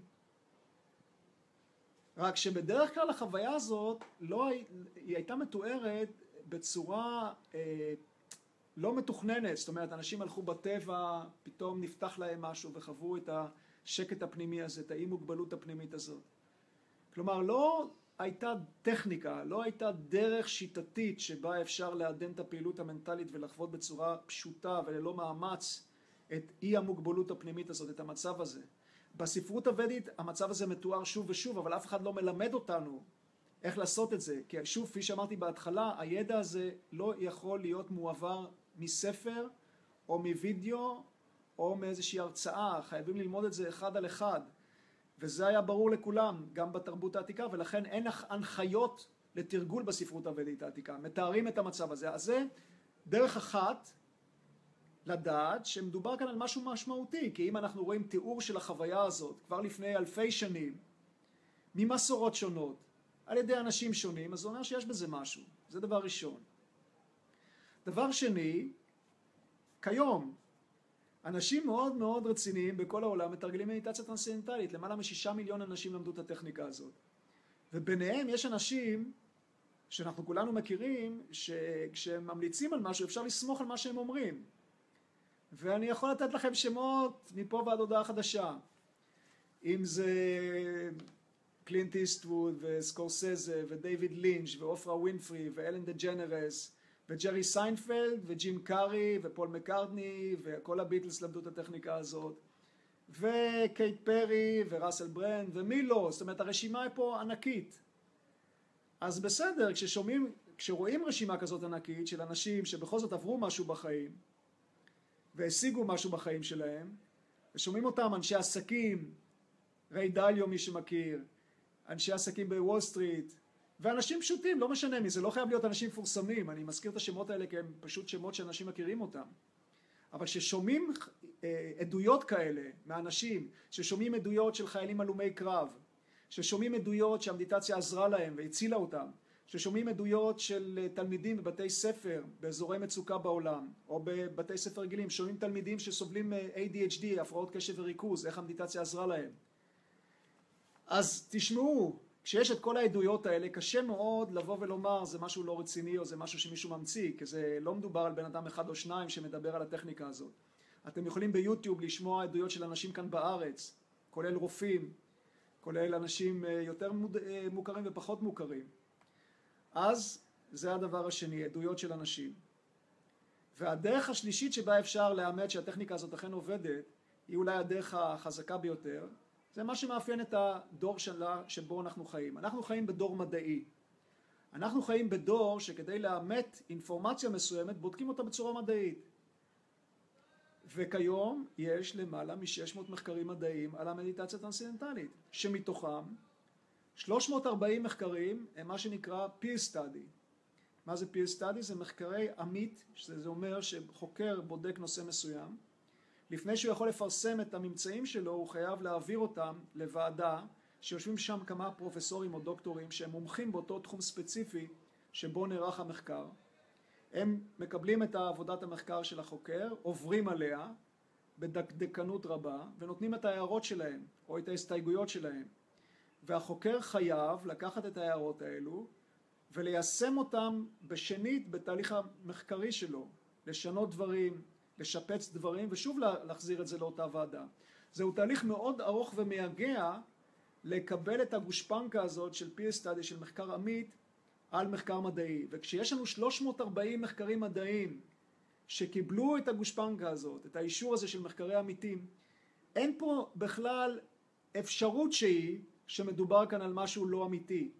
רק שבדרך כלל החוויה הזאת לא, היא הייתה מתוארת בצורה אה, לא מתוכננת, זאת אומרת אנשים הלכו בטבע, פתאום נפתח להם משהו וחוו את השקט הפנימי הזה, את האי מוגבלות הפנימית הזאת. כלומר לא הייתה טכניקה, לא הייתה דרך שיטתית שבה אפשר לעדן את הפעילות המנטלית ולחוות בצורה פשוטה וללא מאמץ את אי המוגבלות הפנימית הזאת, את המצב הזה. בספרות הוודית המצב הזה מתואר שוב ושוב, אבל אף אחד לא מלמד אותנו איך לעשות את זה. כי שוב, כפי שאמרתי בהתחלה, הידע הזה לא יכול להיות מועבר מספר או מווידאו או מאיזושהי הרצאה, חייבים ללמוד את זה אחד על אחד. וזה היה ברור לכולם, גם בתרבות העתיקה, ולכן אין הנחיות לתרגול בספרות הוודית העתיקה, מתארים את המצב הזה. אז זה דרך אחת לדעת שמדובר כאן על משהו משמעותי, כי אם אנחנו רואים תיאור של החוויה הזאת כבר לפני אלפי שנים, ממסורות שונות, על ידי אנשים שונים, אז זה אומר שיש בזה משהו. זה דבר ראשון. דבר שני, כיום, אנשים מאוד מאוד רציניים בכל העולם מתרגלים מדיטציה טרנסצנדנטלית, למעלה משישה מיליון אנשים למדו את הטכניקה הזאת. וביניהם יש אנשים שאנחנו כולנו מכירים, שכשהם ממליצים על משהו אפשר לסמוך על מה שהם אומרים. ואני יכול לתת לכם שמות מפה ועד הודעה חדשה. אם זה קלינט איסטווד וסקורסזה ודייוויד לינץ' ואופרה ווינפרי ואלן דה ג'נרס וג'רי סיינפלד וג'ים קארי ופול מקארטני וכל הביטלס למדו את הטכניקה הזאת וקייטי פרי וראסל ברנד ומי לא, זאת אומרת הרשימה היא פה ענקית. אז בסדר, כששומעים, כשרואים רשימה כזאת ענקית של אנשים שבכל זאת עברו משהו בחיים והשיגו משהו בחיים שלהם, ושומעים אותם אנשי עסקים, ריי דליו מי שמכיר, אנשי עסקים בוול סטריט, ואנשים פשוטים, לא משנה מי, זה לא חייב להיות אנשים מפורסמים, אני מזכיר את השמות האלה כי הם פשוט שמות שאנשים מכירים אותם. אבל כששומעים אה, עדויות כאלה מאנשים, ששומעים עדויות של חיילים הלומי קרב, ששומעים עדויות שהמדיטציה עזרה להם והצילה אותם, ששומעים עדויות של אה, תלמידים בבתי ספר באזורי מצוקה בעולם, או בבתי ספר רגילים, שומעים תלמידים שסובלים ADHD, הפרעות קשב וריכוז, איך המדיטציה עזרה להם. אז תשמעו, כשיש את כל העדויות האלה, קשה מאוד לבוא ולומר זה משהו לא רציני או זה משהו שמישהו ממציא, כי זה לא מדובר על בן אדם אחד או שניים שמדבר על הטכניקה הזאת. אתם יכולים ביוטיוב לשמוע עדויות של אנשים כאן בארץ, כולל רופאים, כולל אנשים אה, יותר אה, מוכרים ופחות מוכרים. אז זה הדבר השני, עדויות של אנשים. והדרך השלישית שבה אפשר לאמת שהטכניקה הזאת אכן עובדת, היא אולי הדרך החזקה ביותר, זה מה שמאפיין את הדור שלה, שבו אנחנו חיים. אנחנו חיים בדור מדעי. אנחנו חיים בדור שכדי לאמת אינפורמציה מסוימת בודקים אותה בצורה מדעית. וכיום יש למעלה מ-600 מחקרים מדעיים על המדיטציה הטרנסצנדנטלית, שמתוכם 340 מחקרים הם מה שנקרא peer study. מה זה peer study? זה מחקרי עמית, שזה אומר שחוקר בודק נושא מסוים, לפני שהוא יכול לפרסם את הממצאים שלו הוא חייב להעביר אותם לוועדה שיושבים שם כמה פרופסורים או דוקטורים שהם מומחים באותו תחום ספציפי שבו נערך המחקר. הם מקבלים את עבודת המחקר של החוקר, עוברים עליה בדקדקנות רבה ונותנים את ההערות שלהם או את ההסתייגויות שלהם. והחוקר חייב לקחת את ההערות האלו וליישם אותם בשנית בתהליך המחקרי שלו, לשנות דברים, לשפץ דברים ושוב להחזיר את זה לאותה ועדה. זהו תהליך מאוד ארוך ומייגע לקבל את הגושפנקה הזאת של peer study, של מחקר עמית, על מחקר מדעי. וכשיש לנו 340 מחקרים מדעיים שקיבלו את הגושפנקה הזאת, את האישור הזה של מחקרי עמיתים, אין פה בכלל אפשרות שהיא שמדובר כאן על משהו לא אמיתי,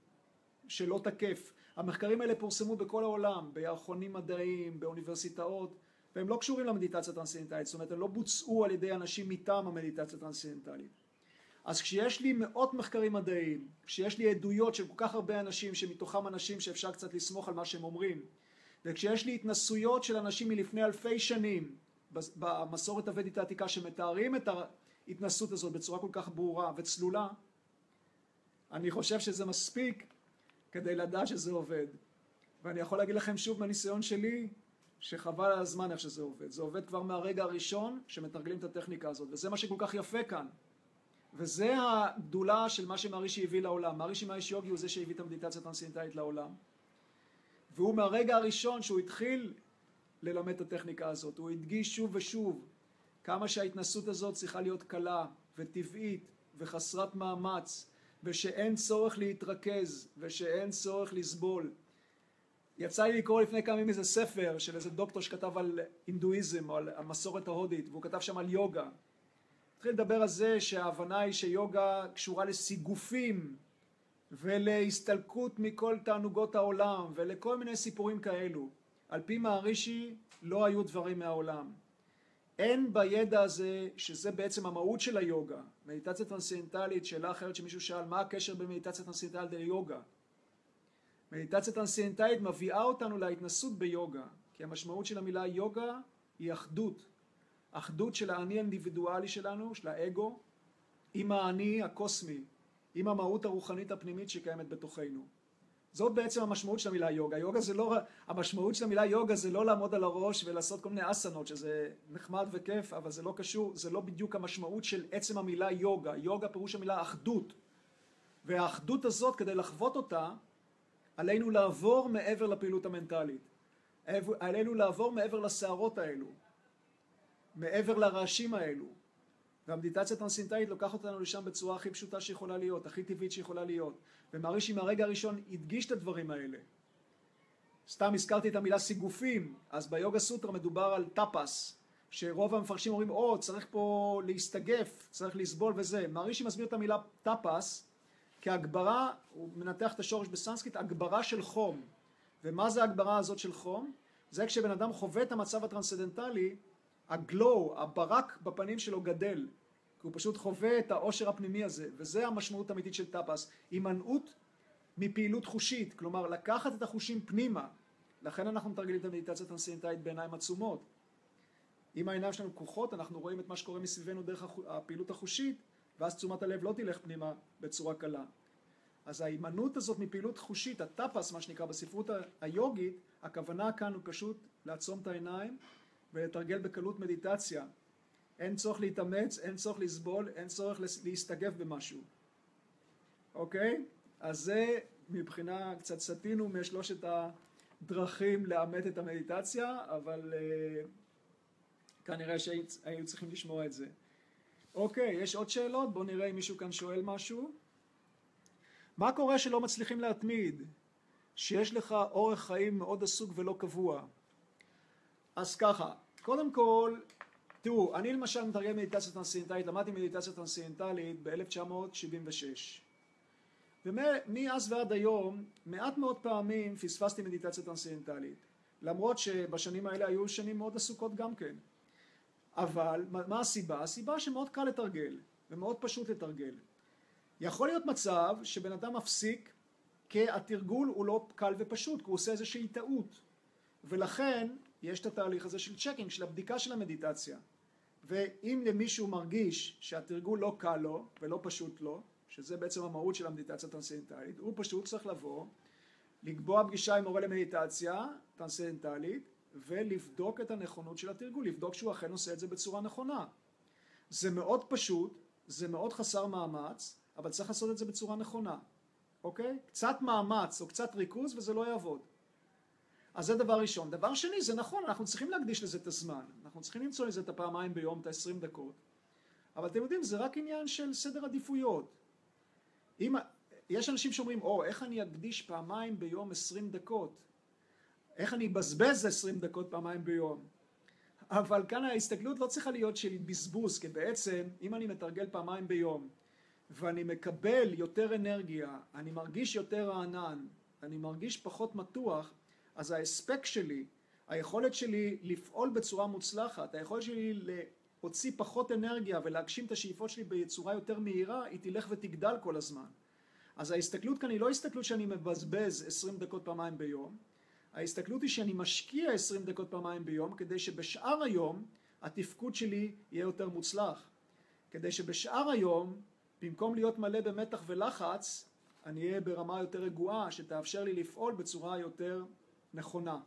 שלא תקף. המחקרים האלה פורסמו בכל העולם, בירחונים מדעיים, באוניברסיטאות, והם לא קשורים למדיטציה הטרנסצנדנטלית, זאת אומרת הם לא בוצעו על ידי אנשים מטעם המדיטציה הטרנסצנדנטלית. אז כשיש לי מאות מחקרים מדעיים, כשיש לי עדויות של כל כך הרבה אנשים שמתוכם אנשים שאפשר קצת לסמוך על מה שהם אומרים, וכשיש לי התנסויות של אנשים מלפני אלפי שנים במסורת הוודית העתיקה שמתארים את ההתנסות הזאת בצורה כל כך ברורה וצלולה, אני חושב שזה מספיק כדי לדעת שזה עובד. ואני יכול להגיד לכם שוב מהניסיון שלי, שחבל על הזמן איך שזה עובד. זה עובד כבר מהרגע הראשון שמתרגלים את הטכניקה הזאת, וזה מה שכל כך יפה כאן. וזה הגדולה של מה שמערישי הביא לעולם. מערישי מאיש יוגי הוא זה שהביא את המדיטציה הטרנסצנדנטלית לעולם. והוא מהרגע הראשון שהוא התחיל ללמד את הטכניקה הזאת, הוא הדגיש שוב ושוב כמה שההתנסות הזאת צריכה להיות קלה וטבעית וחסרת מאמץ ושאין צורך להתרכז ושאין צורך לסבול יצא לי לקרוא לפני כמה ימים איזה ספר של איזה דוקטור שכתב על הינדואיזם או על המסורת ההודית והוא כתב שם על יוגה. התחיל לדבר על זה שההבנה היא שיוגה קשורה לסיגופים ולהסתלקות מכל תענוגות העולם ולכל מיני סיפורים כאלו. על פי מערישי לא היו דברים מהעולם. אין בידע הזה, שזה בעצם המהות של היוגה, מדיטציה טרנסצנדנטלית, שאלה אחרת שמישהו שאל מה הקשר בין מדיטציה טרנסצנדנטלית ליוגה. מדיטציה טרנסצנדנטלית מביאה אותנו להתנסות ביוגה, כי המשמעות של המילה יוגה היא אחדות. אחדות של האני האינדיבידואלי שלנו, של האגו, עם האני הקוסמי, עם המהות הרוחנית הפנימית שקיימת בתוכנו. זאת בעצם המשמעות של המילה יוגה. יוגה זה לא, המשמעות של המילה יוגה זה לא לעמוד על הראש ולעשות כל מיני אסנות, שזה נחמד וכיף, אבל זה לא קשור, זה לא בדיוק המשמעות של עצם המילה יוגה. יוגה פירוש המילה אחדות. והאחדות הזאת, כדי לחוות אותה, עלינו לעבור מעבר לפעילות המנטלית. עלינו לעבור מעבר לסערות האלו, מעבר לרעשים האלו. והמדיטציה הטרנסינטאית לוקחת אותנו לשם בצורה הכי פשוטה שיכולה להיות, הכי טבעית שיכולה להיות. ומהרישי מהרגע הראשון הדגיש את הדברים האלה. סתם הזכרתי את המילה סיגופים, אז ביוגה סוטרה מדובר על טאפס, שרוב המפרשים אומרים, או, צריך פה להסתגף, צריך לסבול וזה. מהרישי מסביר את המילה טאפס כהגברה, הוא מנתח את השורש בסנסקריט, הגברה של חום. ומה זה ההגברה הזאת של חום? זה כשבן אדם חווה את המצב הטרנסצנדנטלי, ה glow, הברק בפנים שלו גדל. כי הוא פשוט חווה את העושר הפנימי הזה, וזה המשמעות האמיתית של טאפס. הימנעות מפעילות חושית, כלומר לקחת את החושים פנימה. לכן אנחנו מתרגלים את המדיטציה הטרנסצדנטלית בעיניים עצומות. אם העיניים שלנו פקוחות, אנחנו רואים את מה שקורה מסביבנו דרך הפעילות החושית, ואז תשומת הלב לא תלך פנימה בצורה קלה. אז ההימנעות הזאת מפעילות חושית, הטאפס מה שנקרא בספרות היוגית, הכוונה כאן הוא פשוט לעצום את העיניים ולתרגל בקלות מדיטציה. אין צורך להתאמץ, אין צורך לסבול, אין צורך להסתגף במשהו. אוקיי? אז זה מבחינה, קצת סטינו משלושת הדרכים לאמת את המדיטציה, אבל uh, כנראה שהיו צריכים לשמוע את זה. אוקיי, יש עוד שאלות? בואו נראה אם מישהו כאן שואל משהו. מה קורה שלא מצליחים להתמיד? שיש לך אורח חיים מאוד עסוק ולא קבוע. אז ככה, קודם כל, תראו, אני למשל מתרגל מדיטציה טרנסצנדנטלית, למדתי מדיטציה טרנסצנדנטלית ב-1976. ומאז ועד היום, מעט מאוד פעמים פספסתי מדיטציה טרנסצנדנטלית. למרות שבשנים האלה היו שנים מאוד עסוקות גם כן. אבל מה הסיבה? הסיבה שמאוד קל לתרגל ומאוד פשוט לתרגל. יכול להיות מצב שבן אדם מפסיק כי התרגול הוא לא קל ופשוט, כי הוא עושה איזושהי טעות. ולכן יש את התהליך הזה של checking, של הבדיקה של המדיטציה. ואם למישהו מרגיש שהתרגול לא קל לו ולא פשוט לו, שזה בעצם המהות של המדיטציה הטרנסצנדנטלית, הוא פשוט צריך לבוא, לקבוע פגישה עם מורה למדיטציה טרנסצנדנטלית ולבדוק את הנכונות של התרגול, לבדוק שהוא אכן עושה את זה בצורה נכונה. זה מאוד פשוט, זה מאוד חסר מאמץ, אבל צריך לעשות את זה בצורה נכונה, אוקיי? קצת מאמץ או קצת ריכוז וזה לא יעבוד. אז זה דבר ראשון. דבר שני, זה נכון, אנחנו צריכים להקדיש לזה את הזמן. אנחנו צריכים למצוא לזה את הפעמיים ביום, את ה-20 דקות. אבל אתם יודעים, זה רק עניין של סדר עדיפויות. אם, יש אנשים שאומרים, או, איך אני אקדיש פעמיים ביום 20 דקות? איך אני אבזבז 20 דקות פעמיים ביום? אבל כאן ההסתכלות לא צריכה להיות של בזבוז, כי בעצם, אם אני מתרגל פעמיים ביום, ואני מקבל יותר אנרגיה, אני מרגיש יותר רענן, אני מרגיש פחות מתוח, אז ההספק שלי, היכולת שלי לפעול בצורה מוצלחת, היכולת שלי להוציא פחות אנרגיה ולהגשים את השאיפות שלי בצורה יותר מהירה, היא תלך ותגדל כל הזמן. אז ההסתכלות כאן היא לא הסתכלות שאני מבזבז 20 דקות פעמיים ביום, ההסתכלות היא שאני משקיע 20 דקות פעמיים ביום כדי שבשאר היום התפקוד שלי יהיה יותר מוצלח. כדי שבשאר היום, במקום להיות מלא במתח ולחץ, אני אהיה ברמה יותר רגועה שתאפשר לי לפעול בצורה יותר נכונה.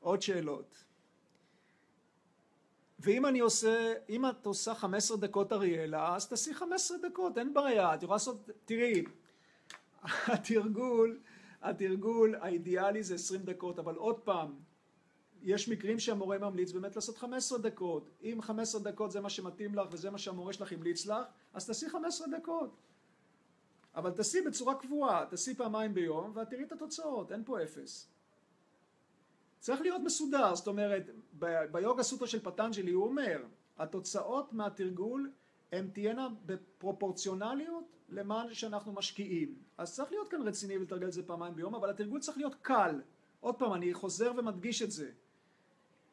עוד שאלות. ואם אני עושה, אם את עושה 15 דקות אריאלה, אז תעשי 15 דקות, אין בעיה, את יכולה לעשות, תראי, התרגול, התרגול האידיאלי זה 20 דקות, אבל עוד פעם, יש מקרים שהמורה ממליץ באמת לעשות 15 דקות. אם 15 דקות זה מה שמתאים לך וזה מה שהמורה שלך המליץ לך, אז תעשי 15 דקות. אבל תעשי בצורה קבועה, תעשי פעמיים ביום ואת תראי את התוצאות, אין פה אפס. צריך להיות מסודר, זאת אומרת, ביוגה סוטרה של פטנג'לי הוא אומר, התוצאות מהתרגול הן תהיינה בפרופורציונליות למה שאנחנו משקיעים. אז צריך להיות כאן רציני ולתרגל את זה פעמיים ביום, אבל התרגול צריך להיות קל. עוד פעם, אני חוזר ומדגיש את זה.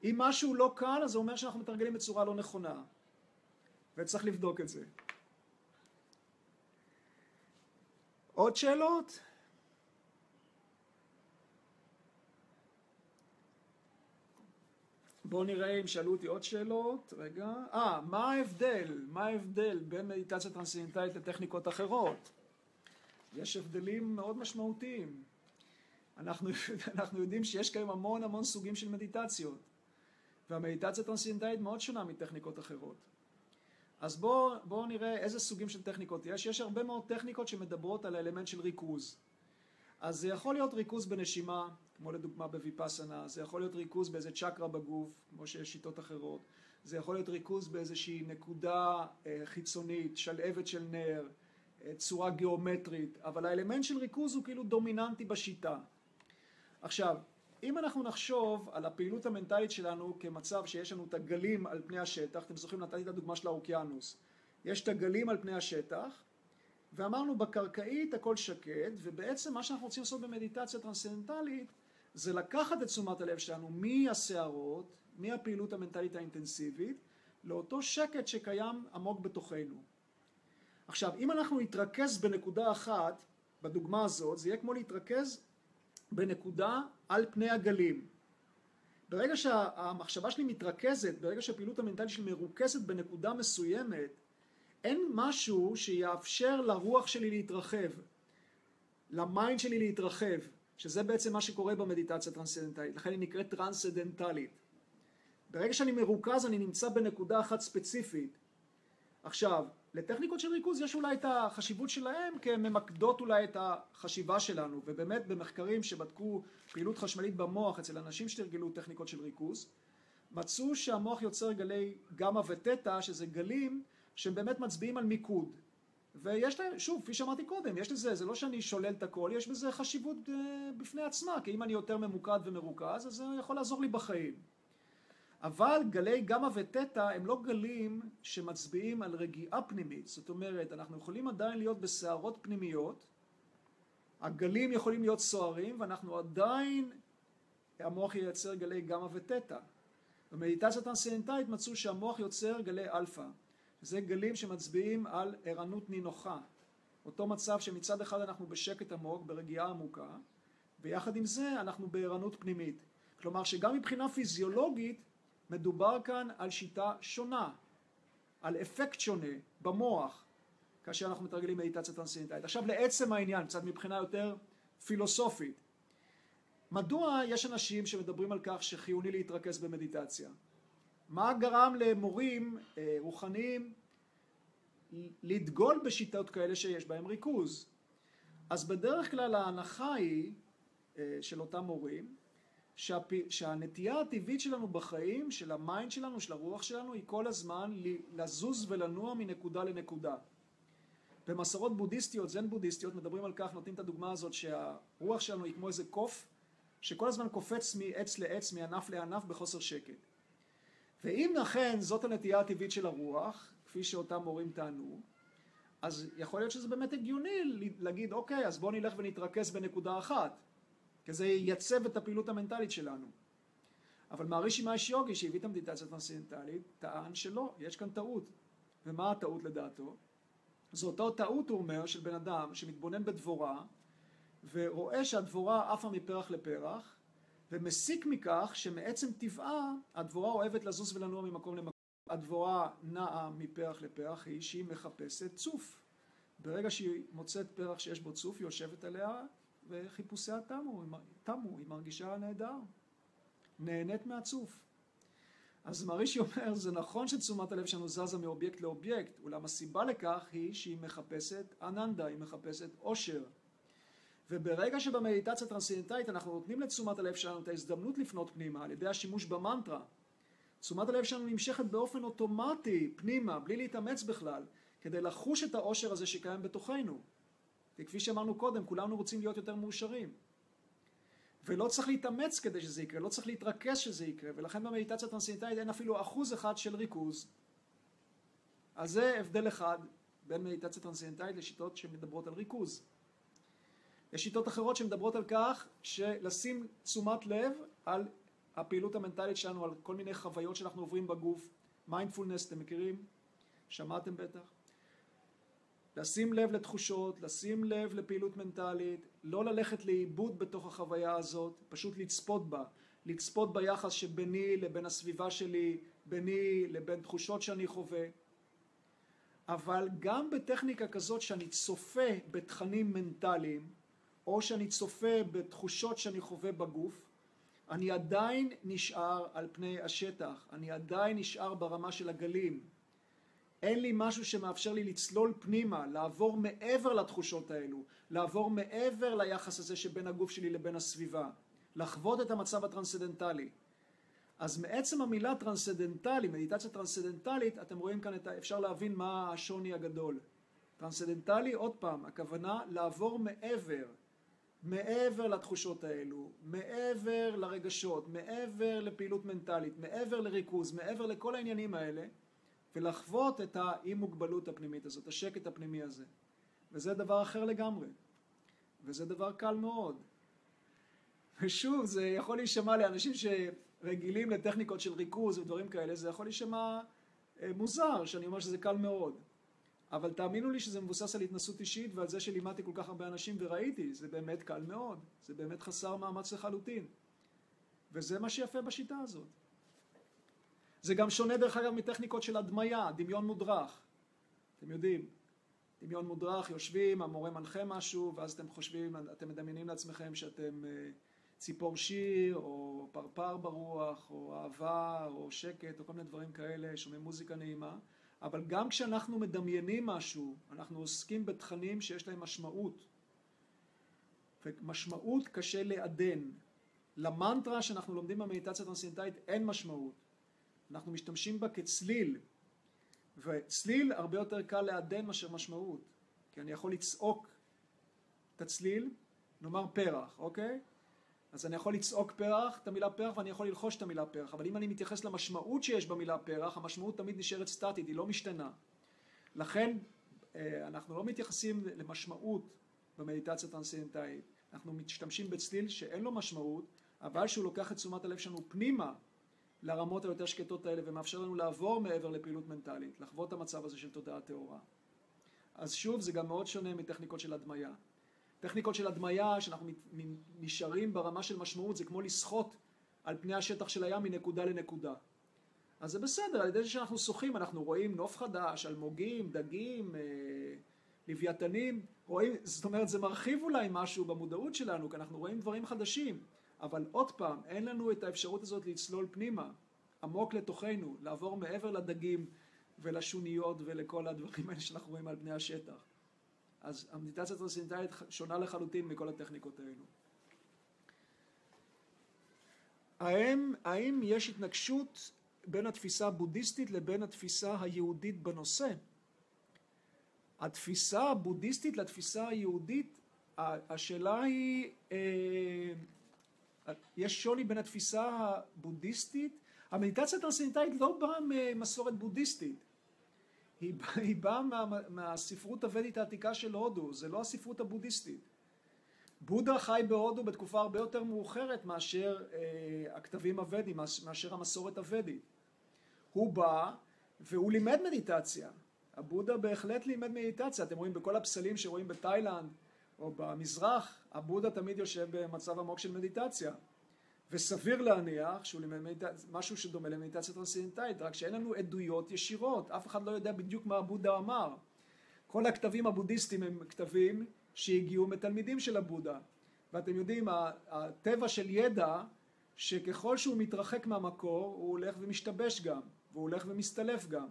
אם משהו לא קל, אז זה אומר שאנחנו מתרגלים בצורה לא נכונה. וצריך לבדוק את זה. עוד שאלות? בואו נראה אם שאלו אותי עוד שאלות. רגע. אה, מה ההבדל? מה ההבדל בין מדיטציה טרנסצנדנטלית לטכניקות אחרות? יש הבדלים מאוד משמעותיים. אנחנו, אנחנו יודעים שיש כיום המון המון סוגים של מדיטציות. והמדיטציה הטרנסצנדנטלית מאוד שונה מטכניקות אחרות. אז בואו בוא נראה איזה סוגים של טכניקות יש. יש הרבה מאוד טכניקות שמדברות על האלמנט של ריכוז. אז זה יכול להיות ריכוז בנשימה, כמו לדוגמה בוויפאסנה, זה יכול להיות ריכוז באיזה צ'קרה בגוף, כמו שיש שיטות אחרות, זה יכול להיות ריכוז באיזושהי נקודה אה, חיצונית, שלהבת של נר, אה, צורה גיאומטרית, אבל האלמנט של ריכוז הוא כאילו דומיננטי בשיטה. עכשיו, אם אנחנו נחשוב על הפעילות המנטלית שלנו כמצב שיש לנו את הגלים על פני השטח, אתם זוכרים נתתי את הדוגמה של האוקיינוס, יש את הגלים על פני השטח ואמרנו בקרקעית הכל שקט, ובעצם מה שאנחנו רוצים לעשות במדיטציה טרנסצנדנטלית זה לקחת את תשומת הלב שלנו מהסערות, מהפעילות המנטלית האינטנסיבית, לאותו שקט שקיים עמוק בתוכנו. עכשיו, אם אנחנו נתרכז בנקודה אחת, בדוגמה הזאת, זה יהיה כמו להתרכז בנקודה על פני הגלים. ברגע שהמחשבה שלי מתרכזת, ברגע שהפעילות המנטלית שלי מרוכזת בנקודה מסוימת, אין משהו שיאפשר לרוח שלי להתרחב, ל mind שלי להתרחב, שזה בעצם מה שקורה במדיטציה הטרנסצנדנטלית, לכן היא נקראת טרנסצנדנטלית. ברגע שאני מרוכז אני נמצא בנקודה אחת ספציפית. עכשיו, לטכניקות של ריכוז יש אולי את החשיבות שלהם כי הן ממקדות אולי את החשיבה שלנו ובאמת במחקרים שבדקו פעילות חשמלית במוח אצל אנשים שתרגלו טכניקות של ריכוז מצאו שהמוח יוצר גלי גמא ותטא שזה גלים שהם באמת מצביעים על מיקוד ויש להם, שוב, כפי שאמרתי קודם, יש לזה, זה לא שאני שולל את הכל, יש בזה חשיבות אה, בפני עצמה, כי אם אני יותר ממוקד ומרוכז, אז זה יכול לעזור לי בחיים. אבל גלי גמא ותטא הם לא גלים שמצביעים על רגיעה פנימית, זאת אומרת אנחנו יכולים עדיין להיות בסערות פנימיות, הגלים יכולים להיות סוערים ואנחנו עדיין, המוח ייצר גלי גמא ותטא. במדיטציה טרנסצנדנטלית מצאו שהמוח יוצר גלי אלפא, זה גלים שמצביעים על ערנות נינוחה, אותו מצב שמצד אחד אנחנו בשקט עמוק, ברגיעה עמוקה, ויחד עם זה אנחנו בערנות פנימית. כלומר שגם מבחינה פיזיולוגית מדובר כאן על שיטה שונה, על אפקט שונה במוח, כאשר אנחנו מתרגלים מדיטציה טרנסצנדנטלית. עכשיו לעצם העניין, קצת מבחינה יותר פילוסופית. מדוע יש אנשים שמדברים על כך שחיוני להתרכז במדיטציה? מה גרם למורים אה, רוחניים לדגול בשיטות כאלה שיש בהם ריכוז? אז בדרך כלל ההנחה היא אה, של אותם מורים שהפ... שהנטייה הטבעית שלנו בחיים, של ה mind שלנו, של הרוח שלנו, היא כל הזמן לזוז ולנוע מנקודה לנקודה. במסורות בודהיסטיות, זן בודהיסטיות, מדברים על כך, נותנים את הדוגמה הזאת שהרוח שלנו היא כמו איזה קוף שכל הזמן קופץ מעץ לעץ, מענף לענף בחוסר שקט. ואם אכן זאת הנטייה הטבעית של הרוח, כפי שאותם מורים טענו, אז יכול להיות שזה באמת הגיוני להגיד אוקיי אז בואו נלך ונתרכז בנקודה אחת כי זה ייצב את הפעילות המנטלית שלנו. אבל מערישי מאש יוגי שהביא את המדיטציה הטרנסצנדנטלית טען שלא, יש כאן טעות. ומה הטעות לדעתו? זו אותה טעות הוא אומר של בן אדם שמתבונן בדבורה ורואה שהדבורה עפה מפרח לפרח ומסיק מכך שמעצם טבעה הדבורה אוהבת לזוז ולנוע ממקום למקום. הדבורה נעה מפרח לפרח היא שהיא מחפשת צוף. ברגע שהיא מוצאת פרח שיש בו צוף היא יושבת עליה וחיפושיה תמו, תמו, היא מרגישה נהדר, נהנית מהצוף. אז מרישי אומר, זה נכון שתשומת הלב שלנו זזה מאובייקט לאובייקט, אולם הסיבה לכך היא שהיא מחפשת אננדה, היא מחפשת עושר. וברגע שבמדיטציה טרנסצנדנטלית אנחנו נותנים לתשומת הלב שלנו את ההזדמנות לפנות פנימה על ידי השימוש במנטרה, תשומת הלב שלנו נמשכת באופן אוטומטי פנימה, בלי להתאמץ בכלל, כדי לחוש את העושר הזה שקיים בתוכנו. כי כפי שאמרנו קודם, כולנו רוצים להיות יותר מאושרים. ולא צריך להתאמץ כדי שזה יקרה, לא צריך להתרכז שזה יקרה, ולכן במדיטציה הטרנסצנדנטלית אין אפילו אחוז אחד של ריכוז. אז זה הבדל אחד בין מדיטציה טרנסצנדנטלית לשיטות שמדברות על ריכוז. יש שיטות אחרות שמדברות על כך שלשים תשומת לב על הפעילות המנטלית שלנו, על כל מיני חוויות שאנחנו עוברים בגוף, מיינדפולנס, אתם מכירים? שמעתם בטח? לשים לב לתחושות, לשים לב לפעילות מנטלית, לא ללכת לאיבוד בתוך החוויה הזאת, פשוט לצפות בה, לצפות ביחס שביני לבין הסביבה שלי, ביני לבין תחושות שאני חווה. אבל גם בטכניקה כזאת שאני צופה בתכנים מנטליים, או שאני צופה בתחושות שאני חווה בגוף, אני עדיין נשאר על פני השטח, אני עדיין נשאר ברמה של הגלים, אין לי משהו שמאפשר לי לצלול פנימה, לעבור מעבר לתחושות האלו, לעבור מעבר ליחס הזה שבין הגוף שלי לבין הסביבה, לחוות את המצב הטרנסצנדנטלי. אז מעצם המילה טרנסצנדנטלי, מדיטציה טרנסצנדנטלית, אתם רואים כאן, את, אפשר להבין מה השוני הגדול. טרנסצנדנטלי, עוד פעם, הכוונה לעבור מעבר, מעבר לתחושות האלו, מעבר לרגשות, מעבר לפעילות מנטלית, מעבר לריכוז, מעבר לכל העניינים האלה, ולחוות את האי מוגבלות הפנימית הזאת, השקט הפנימי הזה. וזה דבר אחר לגמרי. וזה דבר קל מאוד. ושוב, זה יכול להישמע לאנשים שרגילים לטכניקות של ריכוז ודברים כאלה, זה יכול להישמע אה, מוזר שאני אומר שזה קל מאוד. אבל תאמינו לי שזה מבוסס על התנסות אישית ועל זה שלימדתי כל כך הרבה אנשים וראיתי, זה באמת קל מאוד, זה באמת חסר מאמץ לחלוטין. וזה מה שיפה בשיטה הזאת. זה גם שונה דרך אגב מטכניקות של הדמיה, דמיון מודרך. אתם יודעים, דמיון מודרך, יושבים, המורה מנחה משהו, ואז אתם חושבים, אתם מדמיינים לעצמכם שאתם אה, ציפור שיר, או פרפר ברוח, או אהבה, או שקט, או כל מיני דברים כאלה, שומעים מוזיקה נעימה. אבל גם כשאנחנו מדמיינים משהו, אנחנו עוסקים בתכנים שיש להם משמעות. ומשמעות קשה לעדן. למנטרה שאנחנו לומדים במדיטציה טרנסצנדנטלית אין משמעות. אנחנו משתמשים בה כצליל, וצליל הרבה יותר קל לעדן מאשר משמעות, כי אני יכול לצעוק את הצליל, נאמר פרח, אוקיי? אז אני יכול לצעוק פרח, את המילה פרח, ואני יכול ללחוש את המילה פרח, אבל אם אני מתייחס למשמעות שיש במילה פרח, המשמעות תמיד נשארת סטטית, היא לא משתנה. לכן אה, אנחנו לא מתייחסים למשמעות במדיטציה טרנסצנדנטלית, אנחנו משתמשים בצליל שאין לו משמעות, אבל שהוא לוקח את תשומת הלב שלנו פנימה לרמות היותר שקטות האלה ומאפשר לנו לעבור מעבר לפעילות מנטלית, לחוות את המצב הזה של תודעה טהורה. אז שוב, זה גם מאוד שונה מטכניקות של הדמיה. טכניקות של הדמיה, שאנחנו נשארים ברמה של משמעות, זה כמו לשחות על פני השטח של הים מנקודה לנקודה. אז זה בסדר, על ידי זה שאנחנו שוחים, אנחנו רואים נוף חדש, אלמוגים, דגים, אה, לוויתנים, רואים, זאת אומרת, זה מרחיב אולי משהו במודעות שלנו, כי אנחנו רואים דברים חדשים. אבל עוד פעם, אין לנו את האפשרות הזאת לצלול פנימה, עמוק לתוכנו, לעבור מעבר לדגים ולשוניות ולכל הדברים האלה שאנחנו רואים על פני השטח. אז המדיטציה הטרנסצנדנטלית שונה לחלוטין מכל הטכניקות האלו. האם, האם יש התנגשות בין התפיסה הבודהיסטית לבין התפיסה היהודית בנושא? התפיסה הבודהיסטית לתפיסה היהודית, השאלה היא אה, יש שוני בין התפיסה הבודהיסטית, המדיטציה הטרנסצנדנטלית לא באה ממסורת בודהיסטית, היא, היא באה מה, מהספרות הוודית העתיקה של הודו, זה לא הספרות הבודהיסטית. בודה חי בהודו בתקופה הרבה יותר מאוחרת מאשר אה, הכתבים הוודים, מאשר המסורת הוודית. הוא בא והוא לימד מדיטציה. הבודה בהחלט לימד מדיטציה, אתם רואים בכל הפסלים שרואים בתאילנד, או במזרח, הבודה תמיד יושב במצב עמוק של מדיטציה. וסביר להניח שהוא לימד מדיטציה, משהו שדומה למדיטציה טרנסצנדנטלית, רק שאין לנו עדויות ישירות, אף אחד לא יודע בדיוק מה הבודה אמר. כל הכתבים הבודהיסטיים הם כתבים שהגיעו מתלמידים של הבודה. ואתם יודעים, הטבע של ידע, שככל שהוא מתרחק מהמקור, הוא הולך ומשתבש גם, והוא הולך ומסתלף גם.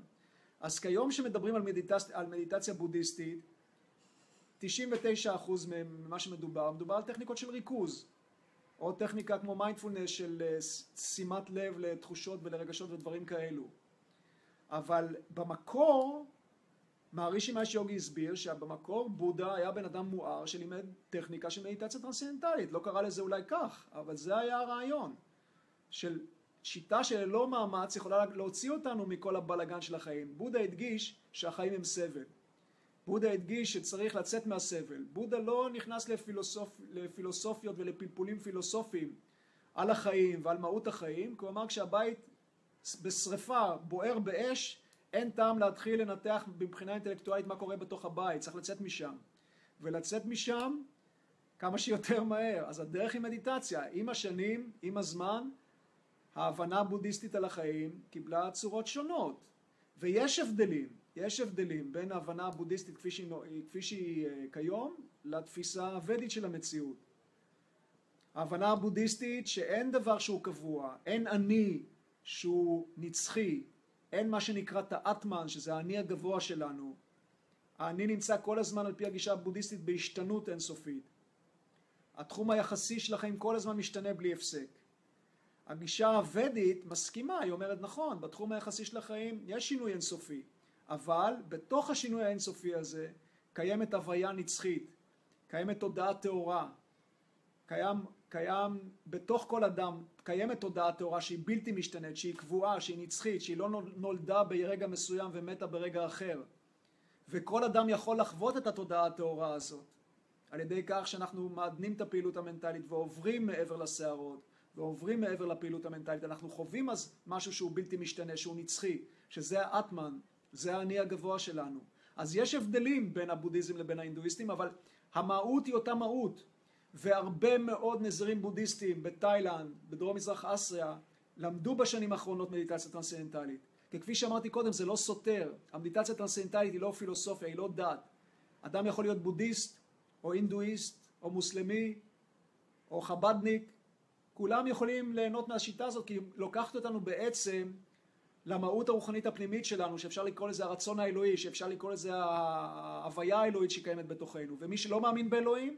אז כיום שמדברים על, מדיטצ... על מדיטציה בודהיסטית, 99% ממה שמדובר, מדובר על טכניקות של ריכוז, או טכניקה כמו מיינדפולנס של אה, שימת לב לתחושות ולרגשות ודברים כאלו. אבל במקור, מהרישי מהש יוגי הסביר שבמקור בודה היה בן אדם מואר שלימד טכניקה של מדיטציה טרנסצנדנטלית, לא קרא לזה אולי כך, אבל זה היה הרעיון, של שיטה שללא מאמץ יכולה להוציא אותנו מכל הבלגן של החיים. בודה הדגיש שהחיים הם סבל. בודה הדגיש שצריך לצאת מהסבל. בודה לא נכנס לפילוסופ... לפילוסופיות ולפלפולים פילוסופיים על החיים ועל מהות החיים, כי הוא אמר כשהבית בשריפה, בוער באש, אין טעם להתחיל לנתח מבחינה אינטלקטואלית מה קורה בתוך הבית, צריך לצאת משם. ולצאת משם כמה שיותר מהר. אז הדרך היא מדיטציה. עם השנים, עם הזמן, ההבנה הבודהיסטית על החיים קיבלה צורות שונות. ויש הבדלים. יש הבדלים בין ההבנה הבודהיסטית כפי שהיא, כפי שהיא אה, כיום לתפיסה הוודית של המציאות. ההבנה הבודהיסטית שאין דבר שהוא קבוע, אין אני שהוא נצחי, אין מה שנקרא תאטמן שזה האני הגבוה שלנו. האני נמצא כל הזמן על פי הגישה הבודהיסטית בהשתנות אינסופית. התחום היחסי של החיים כל הזמן משתנה בלי הפסק. הגישה הוודית מסכימה, היא אומרת נכון, בתחום היחסי של החיים יש שינוי אינסופי. אבל בתוך השינוי האינסופי הזה קיימת הוויה נצחית, קיימת תודעה טהורה, קיים, קיים בתוך כל אדם, קיימת תודעה טהורה שהיא בלתי משתנית, שהיא קבועה, שהיא נצחית, שהיא לא נולדה ברגע מסוים ומתה ברגע אחר. וכל אדם יכול לחוות את התודעה הטהורה הזאת על ידי כך שאנחנו מעדנים את הפעילות המנטלית ועוברים מעבר לסערות ועוברים מעבר לפעילות המנטלית, אנחנו חווים אז משהו שהוא בלתי משתנה, שהוא נצחי, שזה האטמן, זה האני הגבוה שלנו. אז יש הבדלים בין הבודהיזם לבין ההינדואיסטים, אבל המהות היא אותה מהות. והרבה מאוד נזירים בודהיסטים בתאילנד, בדרום מזרח אסיה, למדו בשנים האחרונות מדיטציה טרנסצנדנטלית. כי כפי שאמרתי קודם, זה לא סותר. המדיטציה הטרנסצנדנטלית היא לא פילוסופיה, היא לא דת. אדם יכול להיות בודהיסט, או הינדואיסט, או מוסלמי, או חבדניק. כולם יכולים ליהנות מהשיטה הזאת, כי היא לוקחת אותנו בעצם למהות הרוחנית הפנימית שלנו, שאפשר לקרוא לזה הרצון האלוהי, שאפשר לקרוא לזה ההוויה האלוהית שקיימת בתוכנו. ומי שלא מאמין באלוהים,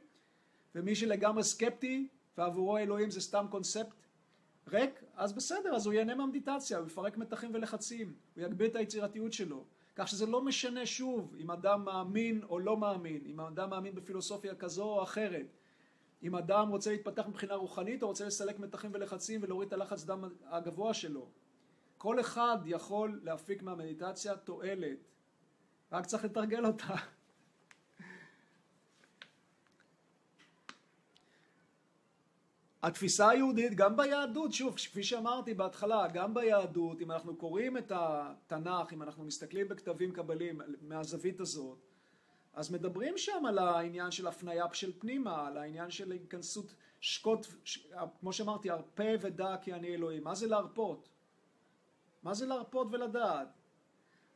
ומי שלגמרי סקפטי, ועבורו אלוהים זה סתם קונספט ריק, אז בסדר, אז הוא ייהנה מהמדיטציה, הוא יפרק מתחים ולחצים, הוא יגביר את היצירתיות שלו. כך שזה לא משנה שוב אם אדם מאמין או לא מאמין, אם אדם מאמין בפילוסופיה כזו או אחרת, אם אדם רוצה להתפתח מבחינה רוחנית או רוצה לסלק מתחים ולחצים ולהוריד את הלחץ דם הגבוה שלו. כל אחד יכול להפיק מהמדיטציה תועלת, רק צריך לתרגל אותה. התפיסה היהודית, גם ביהדות, שוב, כפי שאמרתי בהתחלה, גם ביהדות, אם אנחנו קוראים את התנ"ך, אם אנחנו מסתכלים בכתבים קבלים מהזווית הזאת, אז מדברים שם על העניין של הפניה של פנימה, על העניין של התכנסות שקוט, ש... כמו שאמרתי, הרפה ודע כי אני אלוהים. מה זה להרפות? מה זה להרפות ולדעת?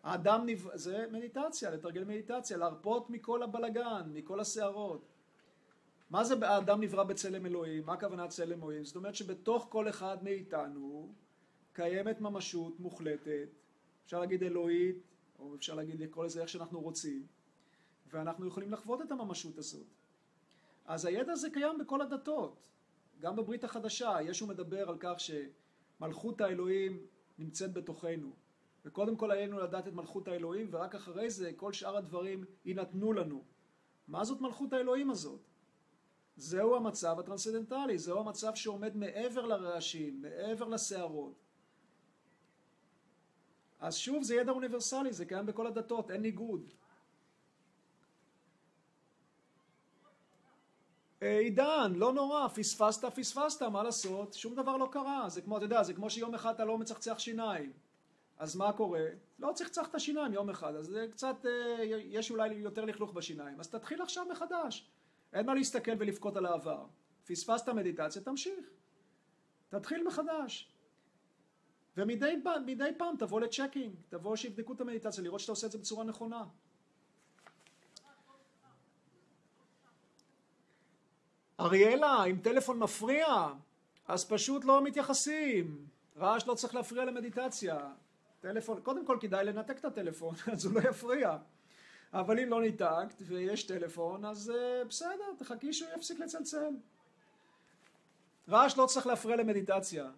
האדם, נב... זה מדיטציה, לתרגל מדיטציה, להרפות מכל הבלגן, מכל הסערות. מה זה האדם נברא בצלם אלוהים? מה הכוונה צלם אלוהים? זאת אומרת שבתוך כל אחד מאיתנו קיימת ממשות מוחלטת, אפשר להגיד אלוהית, או אפשר להגיד לקרוא לזה איך שאנחנו רוצים, ואנחנו יכולים לחוות את הממשות הזאת. אז הידע הזה קיים בכל הדתות, גם בברית החדשה, ישו מדבר על כך שמלכות האלוהים נמצאת בתוכנו. וקודם כל עלינו לדעת את מלכות האלוהים, ורק אחרי זה כל שאר הדברים יינתנו לנו. מה זאת מלכות האלוהים הזאת? זהו המצב הטרנסצנדנטלי, זהו המצב שעומד מעבר לרעשים, מעבר לסערות. אז שוב, זה ידע אוניברסלי, זה קיים בכל הדתות, אין ניגוד. עידן, לא נורא, פספסת, פספסת, מה לעשות? שום דבר לא קרה. זה כמו, אתה יודע, זה כמו שיום אחד אתה לא מצחצח שיניים. אז מה קורה? לא לצחצח את השיניים יום אחד, אז זה קצת, אה, יש אולי יותר לכלוך בשיניים. אז תתחיל עכשיו מחדש. אין מה להסתכל ולבכות על העבר. פספסת מדיטציה, תמשיך. תתחיל מחדש. ומדי פעם תבוא לצ'קינג, תבוא שיבדקו את המדיטציה, לראות שאתה עושה את זה בצורה נכונה. אריאלה, אם טלפון מפריע, אז פשוט לא מתייחסים. רעש לא צריך להפריע למדיטציה. טלפון, קודם כל כדאי לנתק את הטלפון, אז הוא לא יפריע. אבל אם לא ניתקת ויש טלפון, אז uh, בסדר, תחכי שהוא יפסיק לצלצל. רעש לא צריך להפריע למדיטציה.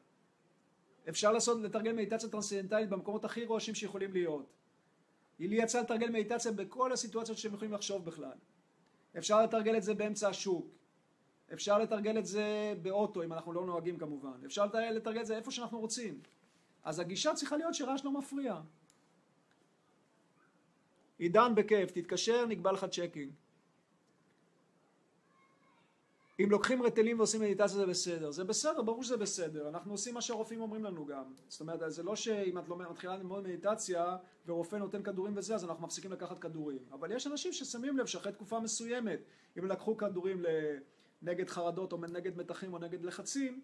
אפשר לעשות, לתרגל מדיטציה טרנסצנדנטלית במקומות הכי רועשים שיכולים להיות. לי יצא לתרגל מדיטציה בכל הסיטואציות שהם יכולים לחשוב בכלל. אפשר לתרגל את זה באמצע השוק. אפשר לתרגל את זה באוטו, אם אנחנו לא נוהגים כמובן. אפשר לתרגל את זה איפה שאנחנו רוצים. אז הגישה צריכה להיות שרעש לא מפריע. עידן בכיף, תתקשר, נקבע לך checking. אם לוקחים ריטלין ועושים מדיטציה זה בסדר. זה בסדר, ברור שזה בסדר. אנחנו עושים מה שהרופאים אומרים לנו גם. זאת אומרת, זה לא שאם את לא מתחילה ללמוד מדיטציה ורופא נותן כדורים וזה, אז אנחנו מפסיקים לקחת כדורים. אבל יש אנשים ששמים לב שאחרי תקופה מסוימת, אם לקחו כדורים נגד חרדות או נגד מתחים או נגד לחצים,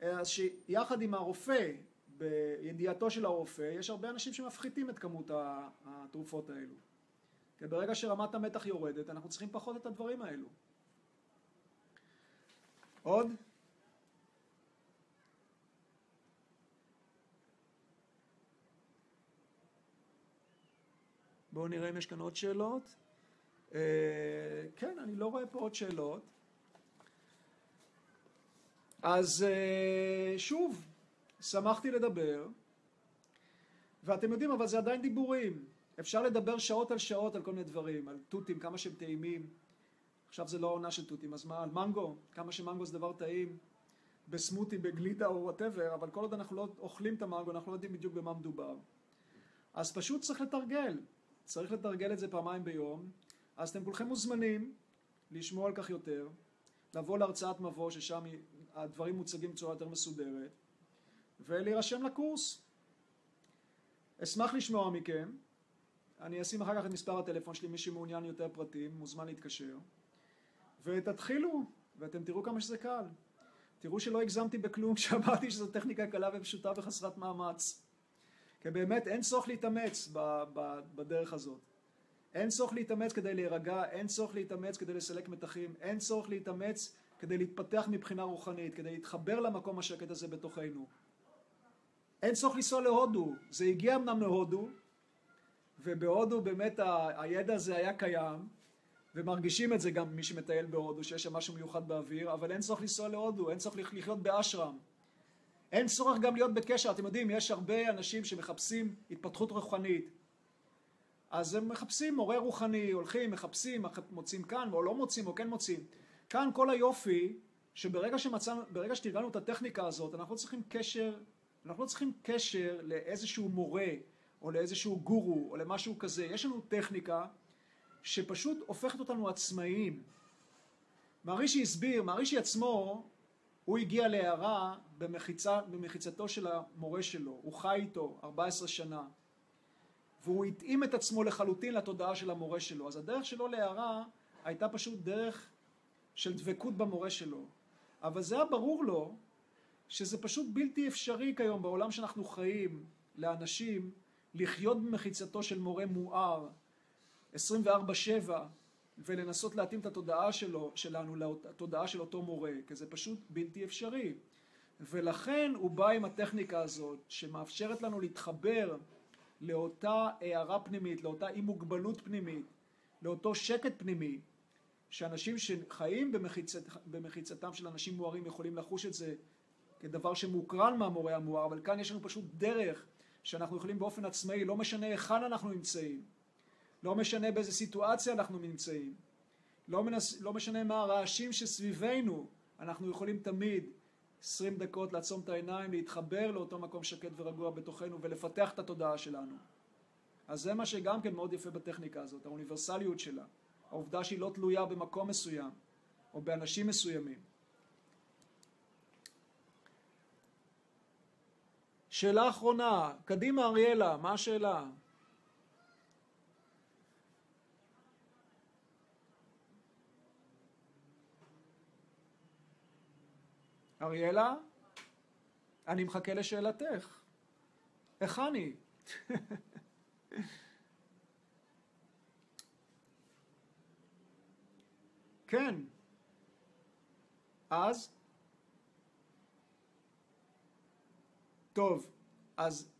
אז שיחד עם הרופא, בידיעתו של הרופא, יש הרבה אנשים שמפחיתים את כמות התרופות האלו. כי ברגע שרמת המתח יורדת, אנחנו צריכים פחות את הדברים האלו. עוד? בואו נראה אם יש כאן עוד שאלות. אה, כן, אני לא רואה פה עוד שאלות. אז אה, שוב, שמחתי לדבר, ואתם יודעים, אבל זה עדיין דיבורים. אפשר לדבר שעות על שעות על כל מיני דברים, על תותים, כמה שהם טעימים. עכשיו זה לא עונה של תותים, אז מה, על מנגו, כמה שמנגו זה דבר טעים, בסמוטי, בגלידה או וואטאבר, אבל כל עוד אנחנו לא אוכלים את המנגו, אנחנו לא יודעים בדיוק במה מדובר. אז פשוט צריך לתרגל. צריך לתרגל את זה פעמיים ביום, אז אתם כולכם מוזמנים לשמוע על כך יותר, לבוא להרצאת מבוא ששם הדברים מוצגים בצורה יותר מסודרת, ולהירשם לקורס. אשמח לשמוע מכם, אני אשים אחר כך את מספר הטלפון שלי, מי שמעוניין יותר פרטים מוזמן להתקשר, ותתחילו, ואתם תראו כמה שזה קל. תראו שלא הגזמתי בכלום כשאמרתי שזו טכניקה קלה ופשוטה וחסרת מאמץ. כי באמת אין צורך להתאמץ בדרך הזאת. אין צורך להתאמץ כדי להירגע, אין צורך להתאמץ כדי לסלק מתחים, אין צורך להתאמץ כדי להתפתח מבחינה רוחנית, כדי להתחבר למקום השקט הזה בתוכנו. אין צורך לנסוע להודו, זה הגיע אמנם להודו, ובהודו באמת הידע הזה היה קיים, ומרגישים את זה גם מי שמטייל בהודו, שיש שם משהו מיוחד באוויר, אבל אין צורך לנסוע להודו, אין צורך לחיות באשרם. אין צורך גם להיות בקשר, אתם יודעים, יש הרבה אנשים שמחפשים התפתחות רוחנית. אז הם מחפשים מורה רוחני, הולכים, מחפשים, מוצאים כאן, או לא מוצאים, או כן מוצאים. כאן כל היופי, שברגע שמצאנו, ברגע שתרגלנו את הטכניקה הזאת, אנחנו לא צריכים קשר, אנחנו לא צריכים קשר לאיזשהו מורה, או לאיזשהו גורו, או למשהו כזה. יש לנו טכניקה שפשוט הופכת אותנו עצמאיים. מערישי הסביר, מערישי עצמו, הוא הגיע להערה במחיצה, במחיצתו של המורה שלו, הוא חי איתו 14 שנה, והוא התאים את עצמו לחלוטין לתודעה של המורה שלו. אז הדרך שלו להערה הייתה פשוט דרך של דבקות במורה שלו. אבל זה היה ברור לו שזה פשוט בלתי אפשרי כיום בעולם שאנחנו חיים לאנשים לחיות במחיצתו של מורה מואר 24-7 ולנסות להתאים את התודעה שלו, שלנו לתודעה של אותו מורה, כי זה פשוט בלתי אפשרי. ולכן הוא בא עם הטכניקה הזאת, שמאפשרת לנו להתחבר לאותה הערה פנימית, לאותה אי מוגבלות פנימית, לאותו שקט פנימי, שאנשים שחיים במחיצת, במחיצתם של אנשים מוארים יכולים לחוש את זה כדבר שמוקרן מהמורה המואר, אבל כאן יש לנו פשוט דרך שאנחנו יכולים באופן עצמאי, לא משנה היכן אנחנו נמצאים, לא משנה באיזה סיטואציה אנחנו נמצאים, לא, מנס, לא משנה מה הרעשים שסביבנו, אנחנו יכולים תמיד עשרים דקות לעצום את העיניים, להתחבר לאותו מקום שקט ורגוע בתוכנו ולפתח את התודעה שלנו. אז זה מה שגם כן מאוד יפה בטכניקה הזאת, האוניברסליות שלה, העובדה שהיא לא תלויה במקום מסוים או באנשים מסוימים. שאלה אחרונה, קדימה אריאלה, מה השאלה? אריאלה, אני מחכה לשאלתך. איך אני? כן. אז? טוב, אז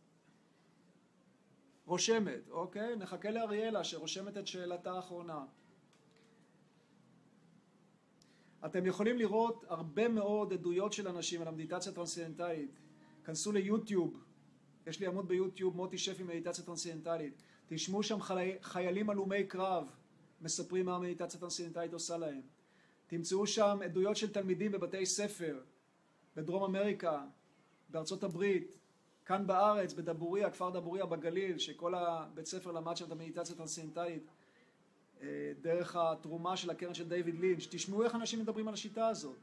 רושמת, אוקיי? נחכה לאריאלה שרושמת את שאלתה האחרונה. אתם יכולים לראות הרבה מאוד עדויות של אנשים על המדיטציה הטרנסצנדנטלית. כנסו ליוטיוב, יש לי עמוד ביוטיוב, מוטי שפי מדיטציה טרנסצנדנטלית. תשמעו שם חי... חיילים הלומי קרב מספרים מה המדיטציה הטרנסצנדנטלית עושה להם. תמצאו שם עדויות של תלמידים בבתי ספר, בדרום אמריקה, בארצות הברית, כאן בארץ, בדבוריה, כפר דבוריה בגליל, שכל הבית ספר למד שם את המדיטציה הטרנסצנדנטלית. אה, דרך התרומה של הקרן של דיוויד לינץ', תשמעו איך אנשים מדברים על השיטה הזאת,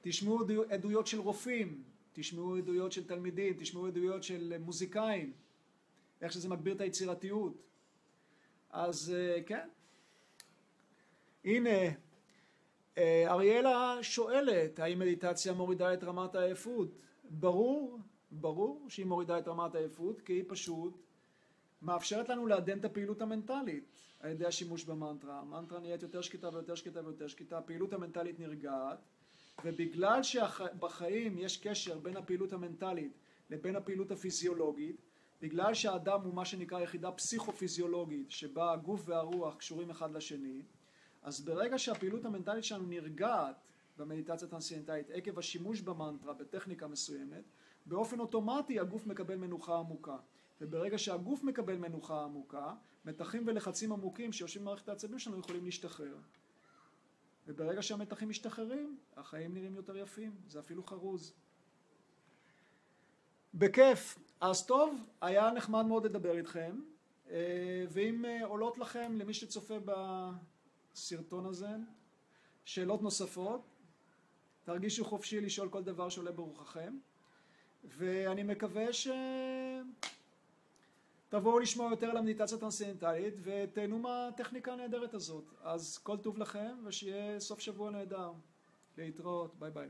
תשמעו עדויות של רופאים, תשמעו עדויות של תלמידים, תשמעו עדויות של מוזיקאים, איך שזה מגביר את היצירתיות. אז אה, כן. הנה, אה, אריאלה שואלת, האם מדיטציה מורידה את רמת העייפות? ברור, ברור שהיא מורידה את רמת העייפות, כי היא פשוט מאפשרת לנו לעדן את הפעילות המנטלית. על ידי השימוש במנטרה. המנטרה נהיית יותר שקטה ויותר שקטה ויותר שקטה, הפעילות המנטלית נרגעת, ובגלל שבחיים יש קשר בין הפעילות המנטלית לבין הפעילות הפיזיולוגית, בגלל שהאדם הוא מה שנקרא יחידה פסיכופיזיולוגית, שבה הגוף והרוח קשורים אחד לשני, אז ברגע שהפעילות המנטלית שלנו נרגעת במדיטציה טרנסצנדנטלית עקב השימוש במנטרה בטכניקה מסוימת, באופן אוטומטי הגוף מקבל מנוחה עמוקה. וברגע שהגוף מקבל מנוחה עמוקה, מתחים ולחצים עמוקים שיושבים במערכת העצבים שלנו יכולים להשתחרר. וברגע שהמתחים משתחררים, החיים נראים יותר יפים, זה אפילו חרוז. בכיף. אז טוב, היה נחמד מאוד לדבר איתכם. Uh, ואם עולות לכם, למי שצופה בסרטון הזה, שאלות נוספות, תרגישו חופשי לשאול כל דבר שעולה ברוחכם, ואני מקווה שתבואו לשמוע יותר על המדיטציה הטרנסצנדנטלית ותהנו מהטכניקה הנהדרת הזאת. אז כל טוב לכם ושיהיה סוף שבוע נהדר. להתראות, ביי ביי.